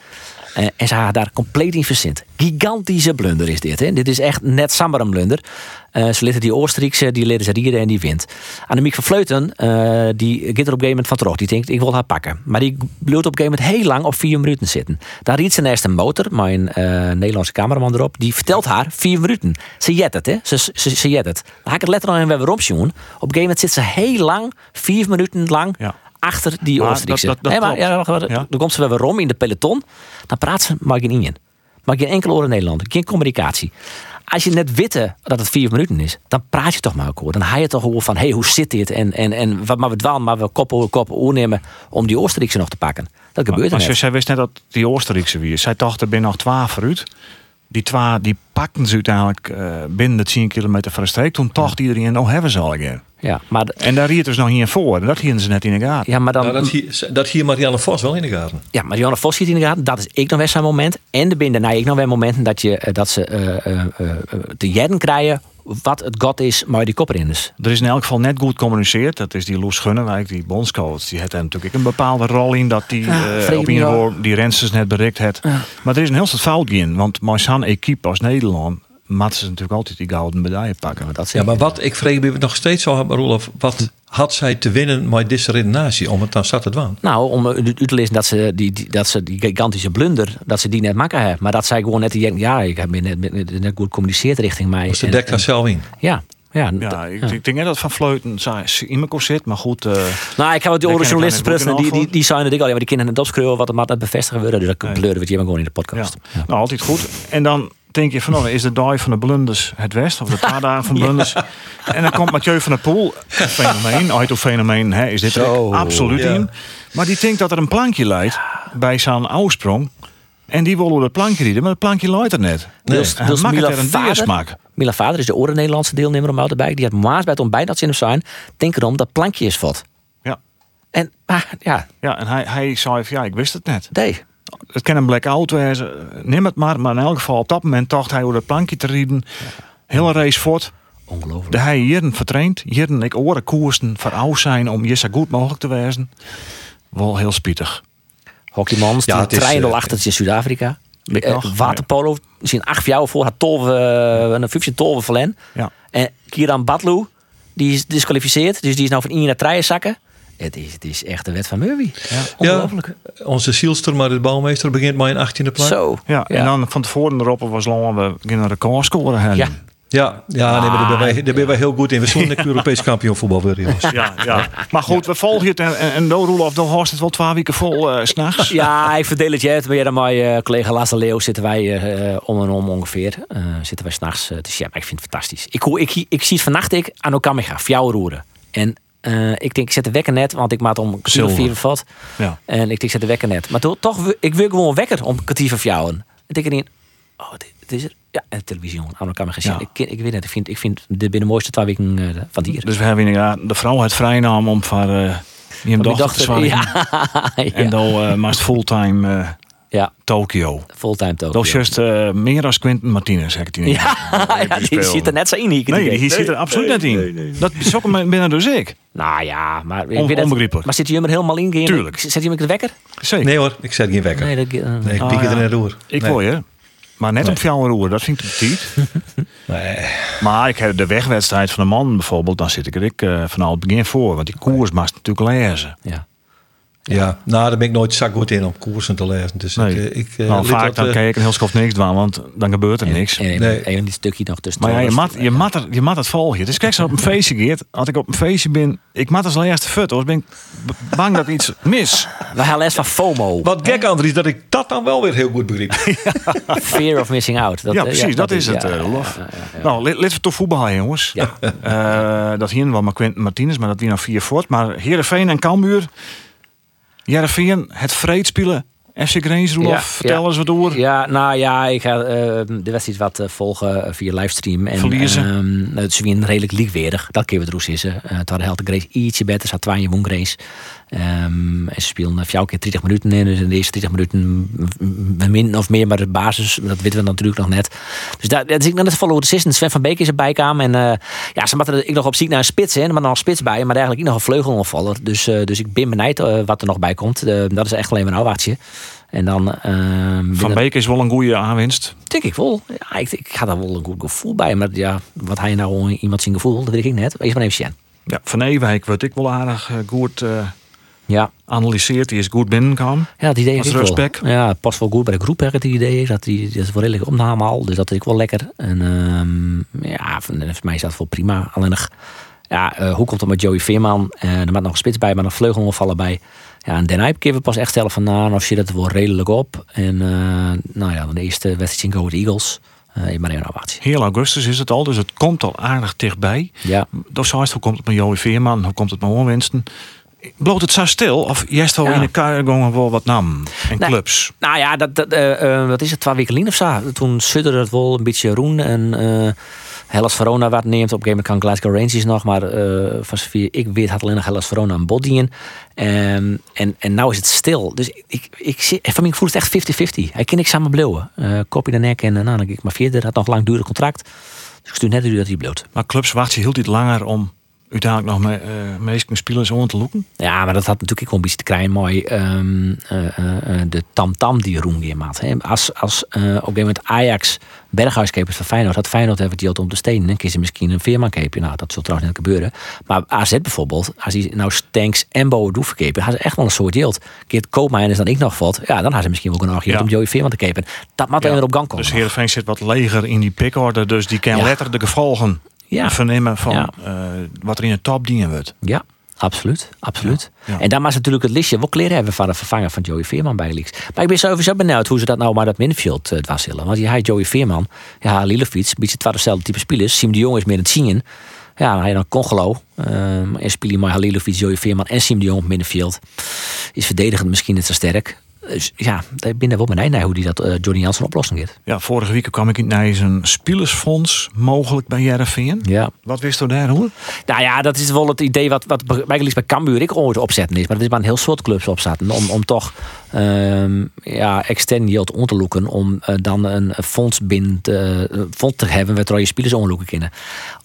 Eh, en ze hadden daar compleet in verzint. Gigantische blunder is dit. Hè? Dit is echt net sammer een blunder. Eh, ze lieten die Oostenrijkse, die leren ze rieden en die wint. Annemiek van Vleuten, eh, die gaat er op een gegeven moment van terug. Die denkt, ik wil haar pakken. Maar die bleef op een gegeven moment heel lang op vier minuten zitten. Daar riet ze naast een motor, eh, Nederlandse cameraman erop. Die vertelt haar vier minuten. Ze jet het, hè. Ze, ze, ze jet het. Dan ga ik het letterlijk en weer. Op een gegeven moment zit ze heel lang, vier minuten lang... Ja. Achter die Maar Oostenrijkse. Nee, maar, ja. Dan komt ze weer om in de peloton. Dan praat ze maar geen in. Maar geen enkel oor in Nederland. Geen communicatie. Als je net witte dat het vier minuten is, dan praat je toch maar ook hoor. Dan haal je toch gewoon van, hé, hey, hoe zit dit? En, en, en wat maar we dwalen, maar we koppen koppen oornemen om die Oostenrijkse nog te pakken. Dat gebeurt er Maar zij, wist net dat die Oostenrijkse wie is. Zij dacht er binnen nog twaalf vooruit. Die twee die pakten ze uiteindelijk eh, binnen de 10 kilometer van de streek. Toen dacht iedereen, oh hebben ze al een keer. Ja, maar, En daar riet dus nog hier voor. En dat hielden ze net in de gaten. ja, maar dan... Nou, dat, hier, dat hier Marianne Vos wel in de gaten. Ja, maar Johanna Vos zit in de gaten. Dat is ik nog weer zo'n moment. En er binnen daarna ik nog weer momenten dat, je, eh, dat ze eh, eh, eh, te jedden krijgen wat het god is, maar die kopperinders. Er is in elk geval net goed gecommuniceerd. Dat is die Loes Gunnewijk, die bondscoach. Die heeft daar natuurlijk een bepaalde rol in dat die Ja, eh, op wel. die rensters net bereikt heeft. Maar er is een heel stuk fout in. Want mijn zo'n equipe als Nederland, maat ze natuurlijk altijd die gouden medaille pakken. Maar dat Ja, maar wat ik vreeg me nog steeds zo, Roelof, wat had zij te winnen met deze redenatie om het dan zat te doen? Nou, om u u te lezen dat ze die, die, dat ze die gigantische blunder, dat ze die net maken hebben. Maar dat zij gewoon net, die- ja, ik heb net, net, net goed gecommuniceerd richting mij. Dus ze dekt haar zelf in. Ja, ja. Ja, ik, ik denk net dat Van Vleuten zei, in mijn zit, maar goed. eh, Nou, ik heb wat die Daar journalisten die, die, die zeiden ik al, ja, maar die kinderen net opschreeuwen wat het maar net bevestigen worden. Dus dat Nee. bleuren we het hier maar gewoon in de ja. podcast. Ja. Nou, altijd goed. En dan denk je van, nou, is de dag van de blunders het west? Of de [laughs] dagen van blunders? En dan komt Mathieu van der Poel, een fenomeen, [laughs] uit of fenomeen, hè, is dit Zo. absoluut Ja. in. Maar die denkt dat er een plankje leidt bij zijn oorsprong. En die wil op dat plankje rieden, maar het plankje leidt er net. Dus, En dus maakt het Mila er een Vader, deersmaak. Mila Vader is de oren Nederlandse deelnemer om erbij. Die had maas bij het ontbijt dat ze in hem zijn. Denk erom dat plankje is vat. Ja. En, maar ja, Ja, en hij, hij zei van, ja, ik wist het net. nee. Het kan een blackout wezen, neem het maar. Maar in elk geval, op dat moment dacht hij hoe dat plankje te rieden. Hele race voort. Ongelooflijk. De hij hier vertraind. Hier ik oren koersen voor oud zijn om je zo goed mogelijk te wezen. Wel heel spietig. Hockeymans, Ja, die treinen eh, achter in Zuid-Afrika. Eh, waterpolo, misschien acht jaar voor had tolve, eh, een 15 tolve verlen. Ja. En Kieran Batlu, die is disqualificeerd. Dus die is nou van 1 naar treien zakken. Het is, het is echt de wet van Murphy. Ja, Ongelooflijk. onze zielster, maar de bouwmeester, begint maar in 18e plaats. Zo. Ja, en dan van tevoren erop was lang we gingen een record scoren. Ja. Ja, ja nee, maar daar ben, wij, daar ben wij heel goed in. We zullen [laughs] een Europees kampioen voetbal worden, jongens. Ja, ja. Maar goed, we volgen het. En, en, en of dan Horst het wel twee weken vol eh, s [laughs] s'nachts. Ja, ik verdeel het. Maar dan mijn eh, collega Lasse Leeuw zitten wij eh, om en om ongeveer. Eh, zitten wij s'nachts uh, te ja, maar ik vind het fantastisch. Ik, hoor- ik, ik zie het vannacht ik aan Okamiga, fjouwen roeren. En Eh, ik denk, ik zet de wekker net, want ik maak om een kwartier of vier vat. Ja. En ik denk, ik zet de wekker net. Maar toch, ik wil gewoon wekker om kwartier van jou. En denk ik niet, oh, dit, dit is er. Ja, en de televisie, aan elkaar gezien. Ja. Ik, ik weet het, ik vind, ik vind dit binnen de mooiste twee weken eh, van het hier. Dus we hebben inderdaad de vrouw het vrijnaam om van eh je die dochter te zwaaien. [laughs] ja, En dan eh maar fulltime eh ja, Tokio. fulltime toch. Dat is juist eh, meer als Quentin Martinez, zeg ik die niet. Ja, ja, die zit er net zo in. hier, Nee, die die zit er absoluut net in. Dat is ook een- binnen dus ik. Nou ja, maar ik On- onbegrijpelijk. Maar zit je er helemaal in? Tuurlijk. Zet je hem de wekker? Zeker. Nee hoor, ik zet geen wekker. Nee, Nee, dat, ik Ah, piek er ja. net door. Ik nee. hoor je. Maar net op jouw roer, dat vind ik te tiet. [laughs] Nee. Maar ik heb de wegwedstrijd van de man bijvoorbeeld, dan zit ik er ik, eh, vanaf het begin voor. Want die koers mag natuurlijk lezen. ja. Ja, nou, daar ben ik nooit zak goed in om koersen te lezen. Dus Nee. ik, eh, ik eh, nou, vaak dan eh, kijk ik een heel schof niks doen, want dan gebeurt er niks. En, en, Nee. en die stukje nog tussen. Maar ja, je mat, je, mat er, je mat het volgen. Dus kijk, als ik op een feestje geet, als ik op een feestje ben, ik mat als laatste fut, hoor. ben ik bang dat iets mis. We gaan les van FOMO. Wat gek, Andries, dat ik dat dan wel weer heel goed begreep. [laughs] Fear of missing out. Dat, ja, precies, dat, is het, ja, eh, lof. ja, ja, ja. Nou, laten we toch voetballen, jongens. Ja. Eh, dat hier wel maar Quentin Martinez, maar dat wie nog vier voort. Maar Heerenveen en Cambuur. Heerenveen, het vreedspelen. FC Roelof, Ja, vertel ja. eens wat door. Ja, nou ja, ik ga eh, de wedstrijd wat eh, volgen via livestream. En, Verliezen. ehm, het is weer redelijk leaguewerig. Dat keer we het roes is. eh. het hadden Helte Grace ietsje beter. Ze had in Grace. Ehm, en ze speelden vier keer 30 minuten in. Dus in de eerste 30 minuten min of meer, maar de basis, dat weten we natuurlijk nog net. Dus daar, dat is ik net verloren. Assistent Sven van Beek is erbij kwamen. En eh, ja, ze hadden ik nog op ziek naar een spits. Hè, maar nog een spits bij. Maar eigenlijk nog een vleugelonvaller. Dus, dus ik ben benijd wat er nog bij komt. Dat is echt alleen maar een. En dan... ehm, Van Beek is wel een goede aanwinst. Denk ik wel. Ja, ik, ik ga daar wel een goed gevoel bij. Maar ja, wat hij nou in iemand zijn gevoel, dat weet ik net. Wees maar even zien. Ja, van Ewijk wordt ik wel aardig eh, goed eh Ja, analyseerd. Die is goed binnenkwam. ja dat idee wel. rechtsback. Ja, het past wel goed bij de groep, ik het idee. Dat, die, dat is wel redelijk opname al. Dus dat is ik wel lekker. En ehm, ja, voor, voor mij is dat wel prima. Alleen nog, ja, eh, hoe komt het met Joey Veerman? Eh er maakt nog een spits bij, maar nog vleugelonvallen bij. Ja, en Den Uyp keer we pas echt stellen van, nou, of je dat wel redelijk op. En eh, nou ja, dan de eerste wedstrijd in Go Eagles. Eh maar even een ovatie. Heel augustus is het al, dus het komt al aardig dichtbij. Ja, zoals hoe komt het met Joey Veerman? Hoe komt het met Onwinsten? Bloot het zo stil? Of juist wel Ja. in de gaan wel wat nam? En Nee. clubs? Nou ja, dat, dat, eh, eh, wat is het, twee weken of zo? Toen sudderde het wel een beetje roen. En eh Hellas Verona wat neemt. Op een gegeven moment kan Glasgow Rangers nog. Maar eh van zover ik weet had alleen nog Hellas Verona een body in. Ehm, en, en nou is het stil. Dus ik, ik, ik, zie- van voelt het echt 50-50. Hij kan niks samen bleven. Kopje de nek en eh, nou, dan ik maar verder. Had nog een langdurig contract. Dus ik stuur net dat hij bloot. Maar clubs wachten heel dit langer om uiteindelijk nog met uh, meeste spelers om te loeken. Ja, maar dat had natuurlijk ook een beetje te krijgen. Mooi ehm, eh, eh, de tam-tam die Roen weer maakt. Als, als eh, op een gegeven moment Ajax Berghuiskepers van Feyenoord had Feyenoord even die om te stenen. Dan kies je misschien een Veerman keepje. Nou, dat zal trouwens niet gebeuren. Maar AZ bijvoorbeeld, als hij nou Stanks en Boadu verkepen, had ze echt wel een soort deelt. Keert Koopmijn is dan ik nog valt. Ja, dan hadden ze misschien wel een argument Ja. om Joey Veerman te kepen. Dat moet Ja, even op gang komen. Dus Heerenveen zit wat leger in die pickorde. Dus die kan Ja. letterlijk de gevolgen Ja. vernemen van Ja. eh, wat er in de top dienen wordt. Ja, absoluut. absoluut. Ja, ja. En daar maar ze natuurlijk het listje wel kleren hebben van de vervanger van Joey Veerman bij Leaks. Maar ik ben sowieso benieuwd hoe ze dat nou maar dat middenveld uh, dwarsillen. Want je had Joey Veerman, ja, Lilovic, een beetje twee dezelfde type spelers. Siem de Jong is meer het zien. Ja, je dan Congolo. Um, en speel je maar Halilovic, Joey Veerman en Siem de Jong op middenveld. Is verdedigend misschien niet zo sterk. Dus ja, ik ben er wel benieuwd naar hoe die dat uh, Johnny Jansen oplossing heeft. Ja, vorige week kwam ik naar een spielersfonds mogelijk bij Jereveen. Ja. Wat wist u daar hoor? Nou ja, dat is wel het idee wat, wat eigenlijk bij Cambuur ik ooit opzetten is. Maar dat is maar een heel soort clubs opzetten. Om, om toch um, ja, extern om te loeken. Om uh, dan een fonds binnen te, uh, fonds te hebben waar je spelers onloeken kunnen.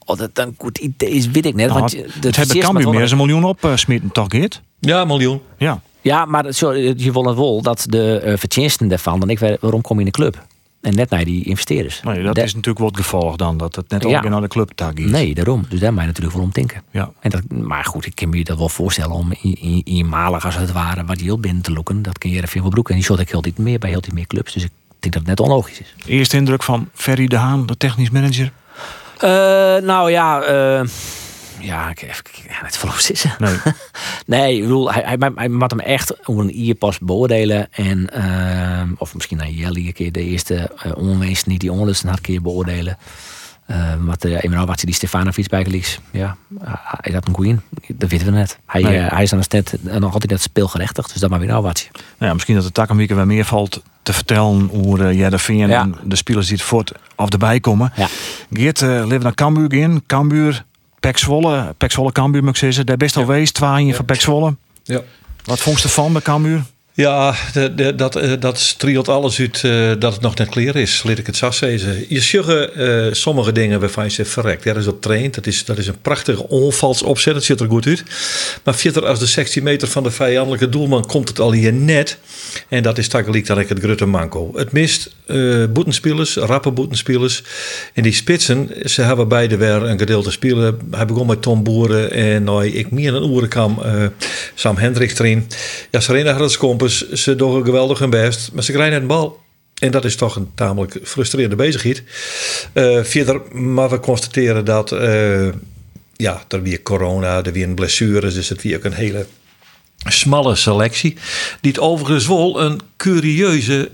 Of dat een goed idee is, weet ik net. Nou, want het het hebben Cambuur meer dan een miljoen opsmeten, toch Geert? Ja, een miljoen. Ja. Ja, maar zo, je wil het wel dat de uh, verdiensten daarvan. Dan ik weet, waarom kom je in de club? En net naar die investeerders. Nee, dat is natuurlijk het gevolg dan. Dat het net Ja. ook naar de club tag is. Nee, daarom. Dus daar moet je natuurlijk wel om denken. Ja. En dat, maar goed, ik kan me dat wel voorstellen om in, in, in Malig als het ware wat heel binnen te loeken. Dat kun je er veel broek. En die shot ik heel dit meer bij heel dit meer clubs. Dus ik denk dat het net onlogisch is. Eerste indruk van Ferry de Haan, de technisch manager. Eh, nou ja, eh, ja, ik ja, het verloop zitten. Nee. [laughs] nee, ik bedoel, hij, hij, hij moet hem echt op een ierpas beoordelen. En, eh, of misschien naar Jelly een keer de eerste uh, onwees niet die onlusten had keer beoordelen. Eh maar de evaluatie die Stefanovic bijgelieks, ja, hij is dat een goeie. Dat weten we net. Hij, Nee. eh, hij is dan net nog altijd net speelgerechtigd, dus dat maar weer een wat. Nou ja, misschien dat de takkenweek weer meer valt te vertellen hoe uh, Jereveen Ja. en de spelers die het voort of erbij komen. Ja. Geert uh, leven naar Cambuur in. Cambuur, Pek Zwolle. Pek Zwolle, Cambuur moet ik zeggen. Daar best al wees, twee van Pek Zwolle. Ja. Wat vond je ervan bij Cambuur? Ja, de, de, dat, eh, dat strielt alles uit eh, dat het nog net clear is, laat ik het zo zeggen. Je zegt eh, sommige dingen waarvan je zegt, verrekt, daar is op traint. Dat is, dat is een prachtige onvalsopzet, het ziet er goed uit. Maar verder als de 16 meter van de vijandelijke doelman komt het al hier net. En dat is takelijk dan ik het grote manco. Het mist boetenspelers, rappe boetenspelers. En die spitsen, ze hebben beide weer een gedeelte spelen. Hij begon met Tom Boeren en nou, ik meer een oeren kwam eh, Sam Hendricks erin. Ja, Serena Ze doen geweldig hun best, maar ze krijgen een bal. En dat is toch een tamelijk frustrerende bezigheid. Eh, verder, maar we constateren dat eh, ja, er weer corona, er weer blessures, dus het weer ook een hele smalle selectie. Die het overigens wel een curieuze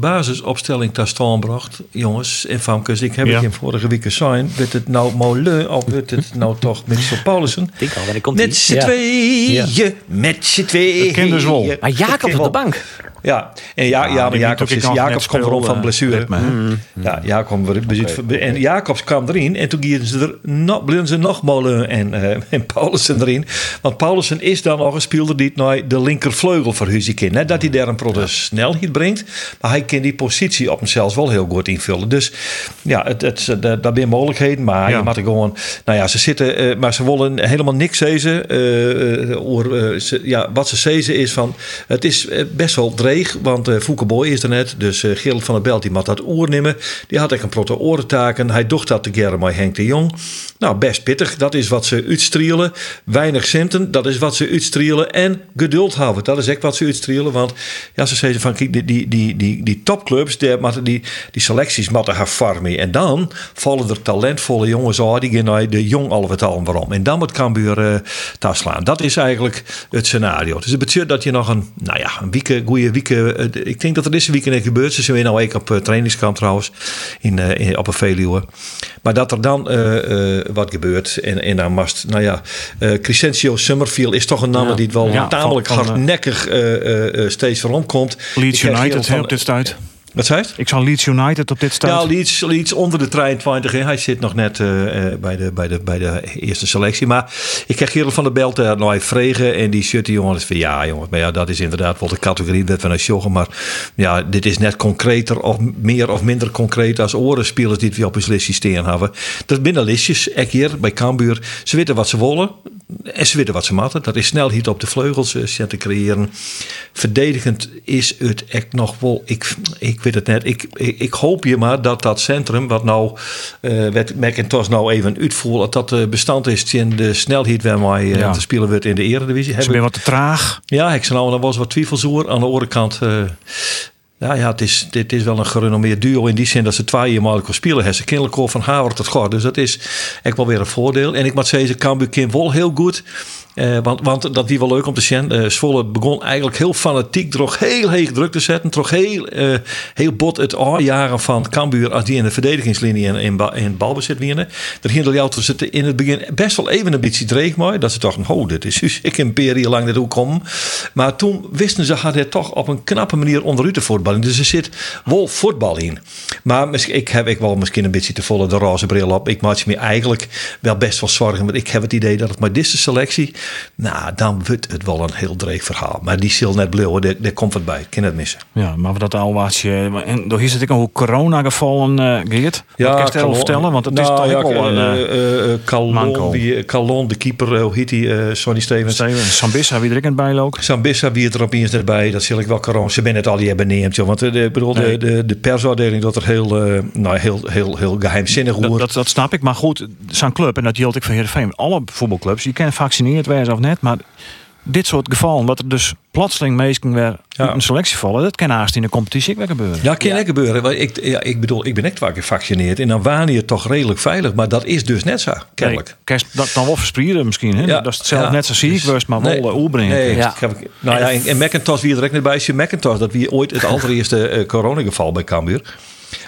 basisopstelling ter stand bracht. Jongens en famkes, ik heb Ja. het in vorige week gezien. Werd het nou Molen of werd het nou [laughs] toch Mitchell Paulussen? Ik denk al, wanneer komt Met z'n Ja. tweeën, met z'n tweeën. Dus wel. Maar Jacob op de bank. Ja, en ja, ja, maar Jacobs, is, Jacobs komt erom van blessure. ritme, hè? Ja, Jacob bezit, en Jacobs kwam erin en toen gingen ze er nog, bleven ze nog Molen en, eh en Paulussen erin. Want Paulussen is dan nog een speler die het naar de linkervleugel verhuizen kan. Net dat hij daar een protte snelheid brengt, maar hij kan die positie op zichzelf wel heel goed invullen. Dus ja, het, het, dat zijn mogelijkheden, maar Ja. je moet er gewoon, nou ja, ze zitten, eh, maar ze willen helemaal niks zezen. eh, eh, ze- ja, wat ze zezen is van, het is best wel dreig, want eh Fouke Boy is er net, dus eh Gerald van der Belt die moet dat oor nemen. Die had echt een protte orentaken. Hij docht dat together met Henk de Jong. Nou, best pittig. Dat is wat ze uitstrielen. Weinig centen, dat is wat ze uitstrielen. En geduld houden, dat is echt wat ze uitstrielen. Want ja, ze zeiden van, kijk, die, die, die, die, die topclubs, die, die, die selecties moeten gaan farmen. En dan vallen er talentvolle jongens uit, die naar de jong al al waarom. En dan moet Cambuur daar slaan. Dat is eigenlijk het scenario. Dus het betekent dat je nog een, nou ja, een week, goede week. eh, ik denk dat er deze week net gebeurt. Ze zijn nou ook op eh, trainingskamp trouwens, in, in, op een Veluwe. Maar dat er dan wat gebeurt. En, en dan mast, nou ja, Crescencio Summerfield is toch een naam die het wel Ja, tamelijk van- hardnekkig steeds komt. Leeds United hè, op dit Right. Wat zei het? Ik zal Leeds United op dit stuit. Ja, Leeds, Leeds onder de 23. hè. Hij zit nog net eh, eh, bij, de, bij, de, bij de eerste selectie. Maar ik krijg Gerald van der Belt uh, nou vregen. En die shirt die jongens van ja jongens. Maar ja, dat is inderdaad wel de categorie dat we naar joggen. Maar ja, dit is net concreter of meer of minder concreet als orenspelers die het weer op hun listie staan hebben. Dat binnen listjes, ik hier bij Cambuur. Ze weten wat ze willen. En ze weten wat ze matten. Dat is snelheid op de vleugels uh, te creëren. Verdedigend is het echt nog wel. Ik, ik weet het net. Ik, ik, ik hoop je maar dat dat centrum, wat nou uh, werd McIntosh nou even uitvoert, dat dat uh, bestand is in de snelheid waarmee uh, Ja. te spelen wordt in de Eredivisie. Ze zijn wat te traag. Ja, ik zou nou nog wel eens wat twijfelzoer. Aan de andere kant. uh, ja, ja het, is, dit is wel een gerenommeerd duo in die zin dat ze twee jaar mogelijk spelen hebben. Ze kennelijk van Haver tot God. Dus dat is echt wel weer een voordeel. En ik moet zeggen, Cambuur kind wel heel goed. Uh, want, want dat die wel leuk om te zien. Uh, Zwolle begon eigenlijk heel fanatiek, toch heel heeg druk te zetten. Toch heel, uh, heel bot het aanjagen van Cambuur als die in de verdedigingslinie in, in, in balbezit winnen. Er ging ze in het begin best wel even een beetje dreig mooi. Dat ze dachten, oh, dit is dus ik periode lang naartoe komen. Maar toen wisten ze had het toch op een knappe manier onderuit te voetballen. Dus er zit wel voetbal in. Maar ik heb ik wel misschien een beetje te volle de roze bril op. Ik maak me eigenlijk wel best wel zorgen. Want ik heb het idee dat het met deze selectie nou, dan wordt het wel een heel dreig verhaal. Maar die zal net blauwen, daar, daar komt wat bij. Ik kan het missen. Ja, maar dat al wat je. En door hier zit ik al hoe corona gevallen, uh, Geert. Ja, kan je vertellen? Want het nou, is toch ja, wel een. Uh, uh, Calon, die, Calon, de keeper, hoe heet die? Sonny Stevens. Stevens. Sambissa, wie er ik in bijloop. Sambissa, wie het er opeens erbij. Dat zal ik wel corona. Ze ben het al die hebben neemt. Want de, bedoel, nee. de, de, de persafdeling dat er heel, nou, heel, heel, heel geheimzinnig wordt. Dat, dat, dat, snap ik. Maar goed, zo'n club, en dat geldt ik van Heerenveen. Alle voetbalclubs, je kan gevaccineerd wezen of net. Maar dit soort gevallen, wat er dus plotseling meestal weer ja. een selectie vallen, dat kan haast in de competitie ook weer gebeuren. Ja, kan ja. gebeuren. Want ik, ja, ik bedoel, ik ben echt vaak gevaccineerd en dan waan je toch redelijk veilig, maar dat is dus net zo, kennelijk. Nee, dat dan wel verspreiden misschien, hè? Ja. dat is het zelf Ja. net zo ziek was, maar wel Nee. nee. oerbrengen. Nee, Ja. ik heb, nou ja, en, en Macintosh wie er direct net bij is. Macintosh, dat wie ooit het [laughs] allereerste eh, coronageval bij Cambuur.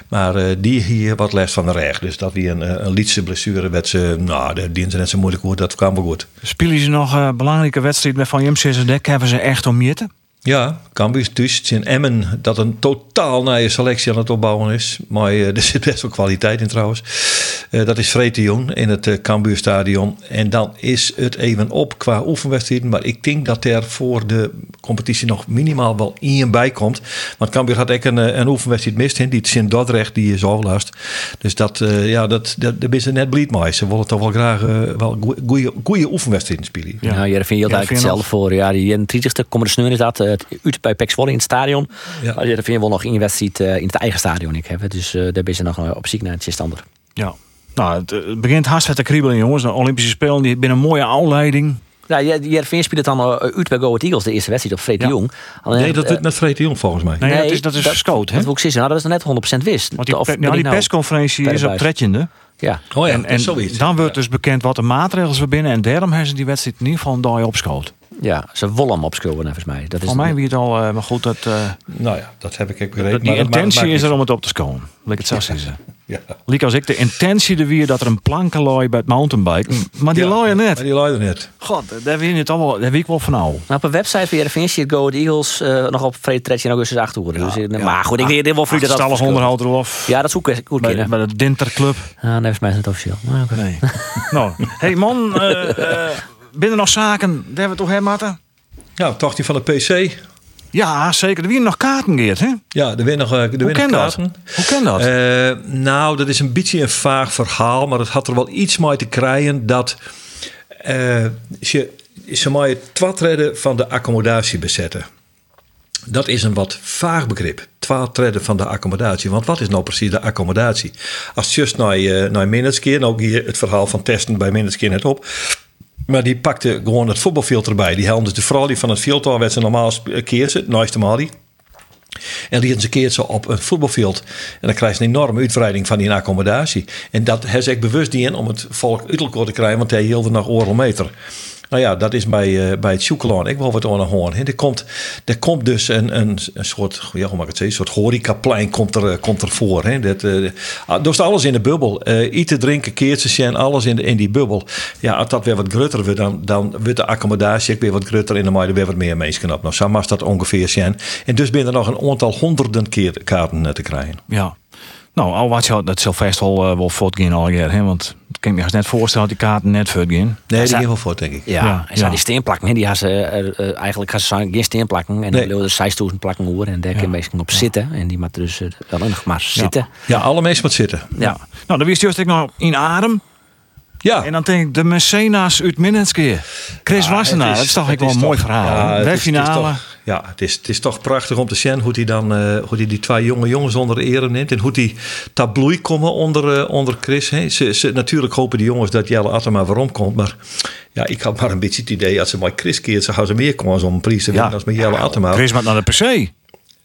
Maar eh, die hier wat les van de reg. Dus dat weer een, eh, een blessure werd ze, nou, de dienst net zo moeilijk wordt, dat kwam wel goed. Spelen ze nog een belangrijke wedstrijd met Van Jim Dek? Hebben ze echt om jitten? Ja, Cambuur dus in Emmen dat een totaal nieuwe selectie aan het opbouwen is. Maar eh, [laughs] er zit best wel kwaliteit in trouwens. Eh, dat is Vreet in het uh, Cambuurstadion. En dan is het even op qua oefenwedstrijden. Maar ik denk dat er voor de competitie nog minimaal wel één bij komt. Want Cambuur had echt een, een oefenwedstrijd mist. Hè? Die Sint Dordrecht die is overlast. Dus dat, ja, dat, dat, dat is net bleed maar. Ze willen toch wel graag wel goede oefenwedstrijden spelen. Ja, ja vind je eigenlijk hetzelfde voor. Ja, die 30ste komen de sneur is dat uit bij Pek Zwolle in het stadion. Ja. Maar dat vind je wel nog in wedstrijd uh, in het eigen stadion. Ik heb. Dus uh, daar ben je nog op ziek naar het stander. Ja. Nou, het, begint hartstikke te kriebelen, jongens. De Olympische Spelen die binnen een mooie aanleiding. Ja, Jervin speelt dan uh, uit bij Go Eagles, de eerste wedstrijd op Freek de Jong. Alleen, nee, dat doet met Freek de Jong volgens mij. Nee, dat is, dat is dat, gescoot, hè? Dat ik zeggen, nou, dat is net 100% wist. Want die, of, nou, die persconferentie is op tredjende. Ja. Oh ja, en, en zoiets. dan wordt dus bekend wat de maatregelen we binnen. En daarom hebben ze die wedstrijd in ieder geval een dag opschoot. Ja, ze willen hem opschulden volgens mij. Dat is Voor mij wie het al, uh, maar goed dat. Uh, nou ja, dat heb ik ook begrepen. Die intentie is er om het op te scoren. Laat ik het zo zeggen. [laughs] Ja. Liek als ik de intentie er weer dat er een planken looi bij het mountainbike. Maar die ja, looi net. Maar die looi er net. God, daar weet je het allemaal. Daar weet ik wel van nou. op een website van Jervin ziet Go Eagles uh, nog op Vrede Tretje in augustus 8 uur. Ja, dus, ja. Maar goed, ik weet wel voor dat alles onderhoud erop. Ja, dat is ook goed bij, bij de Dinterclub. Ja, nee, is mij het officieel. Maar, okay. Nee. nou, [laughs] hey man, [laughs] binnen nog zaken, daar hebben we toch hè, Marten? Ja, toch die van de PC. Ja, zeker. Er weer nog kaarten, Geert, hè? Ja, er weer nog, er Hoe ken kaarten. Dat? Hoe ken dat? Uh, nou, dat is een beetje een vaag verhaal, maar het had er wel iets mee te krijgen dat uh, ze, ze mij twat redden van de accommodatie bezetten. Dat is een wat vaag begrip. Twaalf van de accommodatie. Want wat is nou precies de accommodatie? Als je just naar, uh, naar Minneskeer, nou hier het verhaal van testen bij Minneskeer net op. Maar die pakte gewoon het voetbalveld erbij. Die haalden dus de vrouw die van het veld werd ze normaal keersen, nooit die. En die ze keert ze op een voetbalveld. En dan krijg je een enorme uitbreiding van die accommodatie. En dat heeft ik bewust die in om het volk uit elkaar te krijgen, want hij hield er nog oorlog meter. Nou ja, dat is bij, uh, bij het Choekelaan. Ik wil wat aan hoorn. Er komt, er komt dus een, een, een soort, ja, hoe mag het zeggen, een soort horecaplein komt er, uh, komt er voor. Dat, uh, dus alles in de bubbel. Uh, eten, drinken, keertjes en alles in, de, in die bubbel. Ja, als dat weer wat grutter wordt, dan, dan wordt de accommodatie weer wat grutter. En dan moet er weer wat meer mensen op. Nou, zo dat ongeveer zijn. En dus ben er nog een aantal honderden keer kaarten te krijgen. Ja. Nou, al wat je dat zal vast wel, uh, wel voortgaan al hè? Want ik kan me net voorstellen dat die kaarten net voortgaan. Nee, die gaan wel voort, denk ik. Ja, ja, en ja. die steenplakken, die had ze uh, eigenlijk had ze geen steenplakken en nee. dan er 6000 plakken over en daar kun je meestal op zitten en die moeten dus wel nog maar zitten. Ja, alle mensen moeten zitten. Ja. Nou, dan wist je ik nog in adem. Ja. En dan denk ik, de Mecena's uit Minnenskeer. Chris ja, Wassenaar, dat is toch ik wel een mooi verhaal. Ja, finale. Ja, het is, het is toch prachtig om te zien hoe hij dan uh, hoe die, die twee jonge jongens onder ere neemt. En hoe die tabloei komen onder, uh, onder Chris. Hè. Ze, ze, natuurlijk hopen die jongens dat Jelle Attema waarom komt. Maar ja, ik had maar een beetje het idee als ze maar Chris keert, ze gaan ze meer kans om een prijs te winnen als met Jelle Attema. Chris moet naar de PC.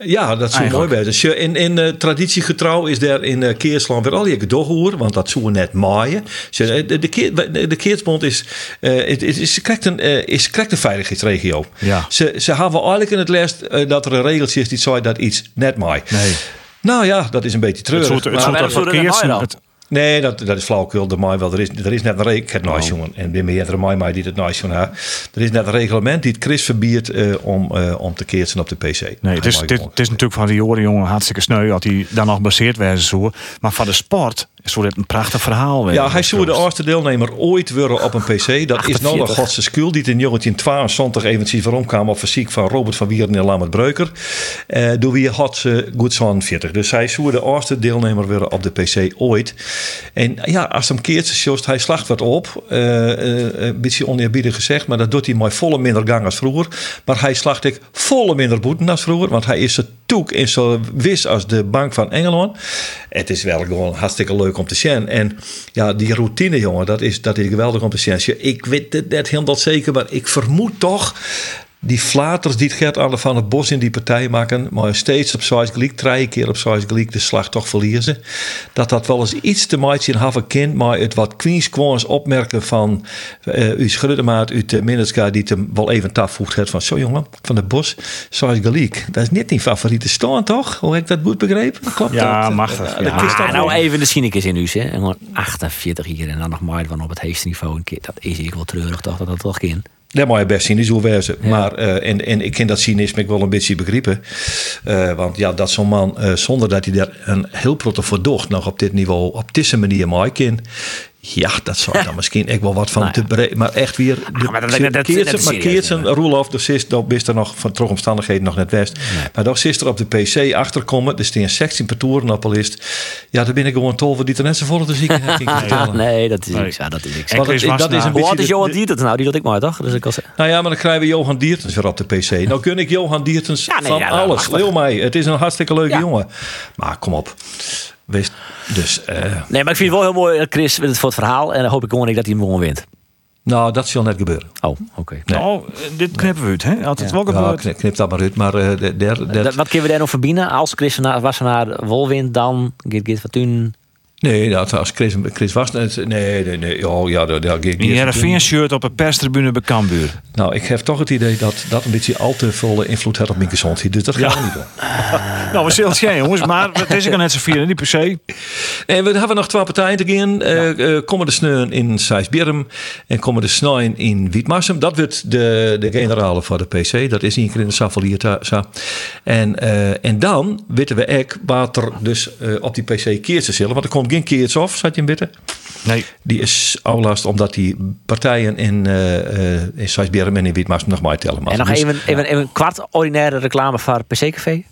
Ja, dat is zo mooi bij. Dus in, in uh, traditiegetrouw is er in uh, Keersland weer al je doorhoer, want dat zouden net maaien. De, de, de, de Keersbond is, uh, het, is, is, correct een, uh, is correct een veiligheidsregio. Ja. Ze, ze hebben eigenlijk in het les dat er een regeltje is die zei dat iets net maait. Nee. Nou ja, dat is een beetje treurig. Het soort, het soort maar, verkeers... Nee, dat, dat is flauwekul. De mij wel. Er is, er is net een reglement. Het jongen. En ben meer mij mij die het nice jongen. Er is net een reglement die het Chris verbiedt uh, om, uh, om te keersen op de PC. Nee, het is, het is natuurlijk van die jaren jongen hartstikke sneu dat hij dan nog baseerd werd zo. Maar van de sport dit een prachtig verhaal. Ja, hij zou de eerste deelnemer ooit worden op een PC. Dat is nou nog Godse Skul die in 1922 eventjes waarom kwam op fysiek van Robert van Wieren en Lambert Breuker. Uh, door wie had ze goed zo'n 40. Dus hij zou de eerste deelnemer worden op de PC ooit. En ja, als hem keert, zoals hij slacht wat op. Uh, uh, een beetje oneerbiedig gezegd, maar dat doet hij maar volle minder gang als vroeger. Maar hij slacht ik volle minder boeten als vroeger, want hij is zo toek in zo wis als de Bank van Engeland. Het is wel gewoon hartstikke leuk om te zien. En ja, die routine, jongen, dat is, dat is geweldig om te zien. Ik weet het net helemaal zeker, maar ik vermoed toch die flaters die het gaat aan van het bos in die partij maken, maar steeds op size gelijk, drie keer op size gelijk de slag toch verliezen. Dat dat wel eens iets te maken in hebben kind, maar het wat Queens kwams opmerken van uh, uw schuddemaat uit de Minneska die hem wel even tafvoegt heeft van zo jongen, van het bos, size gelijk. Dat is niet die favoriete staan toch? Hoe heb ik dat goed begrepen? Klopt Ja, dat? machtig. Ja, Ja. Ah, nou even de cynicus in u, hè. En gewoon 48 hier en dan nog maar van op het heegste niveau een keer. Dat is ik wel treurig toch, dat dat toch kind. Dat moet je best zien, is hoe wezen. Maar, eh, en, en ik ken dat cynisme ik wel een beetje begrijpen. Eh, want ja, dat zo'n man, eh, zonder dat hij daar een heel protte verdocht nog op dit niveau, op deze manier mooi kan. Ja, dat zou dan [laughs] misschien echt wel wat van Nou te breed. Maar echt weer. De, maar dat- dat- dat- Keertsen- is maar Roelof, de sis, dat is er nog van omstandigheden nog net west. Maar dat is er op de PC achterkomen. Er staan 16 patoeren op een list. Ja, daar ben ik gewoon tolver die er net zo vol te zieken. ik [laughs] vertellen. Nee, dat is Nee. niks. Ja, dat is niks. Dat- is een Hoe beetje is de- Johan Diertens nou? Die dat ik maar toch? Dus ik al zeggen. Nou ja, maar dan krijgen we Johan Diertens weer op de PC. Nou kun ik Johan Diertens Ja, nee, van ja, alles. Leeuw mij. Het is een hartstikke leuke Ja. jongen. Maar kom op. Dus, eh, Nee, maar ik vind het wel heel mooi, eh, Chris, voor het verhaal. En dan hoop ik gewoon niet dat hij hem gewoon wint. nou, dat zal net gebeuren. Oh, oké. Nou, eh, dit knippen we uit, hè? Wel Ja, gebeurt. knip, knip dat maar uit. Maar de- der, der- Dat- Wat kunnen we daar nog verbinden? Als Chris naar, was naar Wol wint, dan Git Git Fortun. Nee, dat, als Chris, Chris was net... Nee, nee, nee. Oh, ja, dat, dat, dat, Die Heerenveen shirt op een perstribune bij Cambuur. Nou, ik heb toch het idee dat dat een beetje al te veel invloed heeft op mijn gezondheid. Dus dat gaan we niet doen. [laughs] Nou, we zullen het geen jongens, maar het is ook net zo vier, niet per se. En we hebben nog twee partijen te gaan. Eh eh, komen de sneun in Sijsbjerm en komen de snijn in Wietmarsum. Dat wordt de, de generale voor de PC. Dat is keer in de Savalier. En, eh, en dan weten we ook wat er dus op die PC keertjes zullen. Want er komt geen keertjes af, zat je in bitten. Nee. Die is outlast omdat die partijen in, eh eh in Sijsbjerm en in Wietmarsum nog maar tellen. En nog Dus- even, even, even een kwart ordinaire reclame voor PC Café.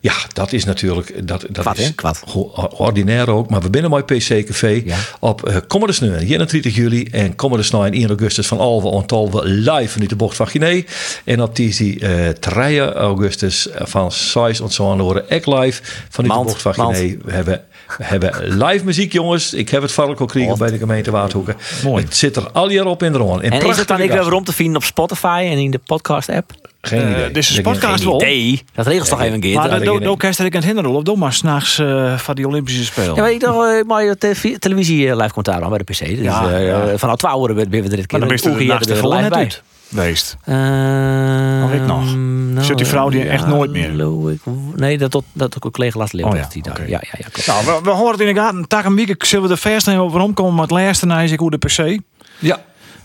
Ja, dat is natuurlijk. Dat, dat Kwad, is hè? Kwad. ho- ordinair ook. Maar we binnen mooi PC Café Ja. op uh, Komende Sneu, 31 juli. En Komende Sneu 1 augustus van Alve en live vanuit de bocht van Guinea. En op die uh, 3 augustus van 6 en zo horen ek live vanuit Mand, de bocht van. Guinea. We hebben, we hebben live muziek, jongens. Ik heb het vark al gekregen Oh. bij de gemeente Waardhoeken. Mooi. Het zit er al jaar op in de ronde. En is het dan ik weer rond te vinden op Spotify en in de podcast app? Geen idee. Eh, dus de Ik denk- podcast wel. Nee, dat regelt toch even een keer. Maar de ook kerst ik aan het hinderen, of doe maar s'nachts uh, van die Olympische Spelen. Ja, maar ik dacht, uh, maar je televi- televisie eh, live commentaar aan bij de PC. Dus Ja, eh, ja. eh, vanaf 12 uur ben we er dit keer. maar dan ben je er Oegie naast de live net bij. uit geweest. Uh, Of ik nog? Zit die vrouw die echt nooit meer? ik- nee, dat tot dat ook een collega Leeuw Oh ja, die. Ja, ja, ja, klopt. Nou, we, we horen het in de gaten. Tak een week zullen we er verst nemen over omkomen. Maar het laatste na is ik hoe de PC. Ja.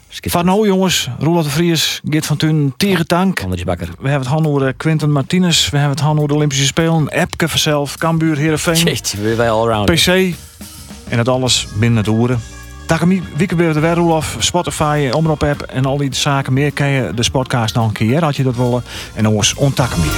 Van nou jongens, Roelof de Vries, Git van Thun, Tegentank. Anders bakker. We hebben het hand over Quinten Martinez. We hebben het hand over de Olympische Spelen. Epke vanzelf, Cambuur, Heerenveen. Jeetje, weer wij allround. PC. En dat alles binnen het oeren. Takami, Wiekenbeer de Werroelof, Spotify, Omroep app en al die zaken meer. Kan je de podcast nog een keer, had je dat willen. En dan was on Takami.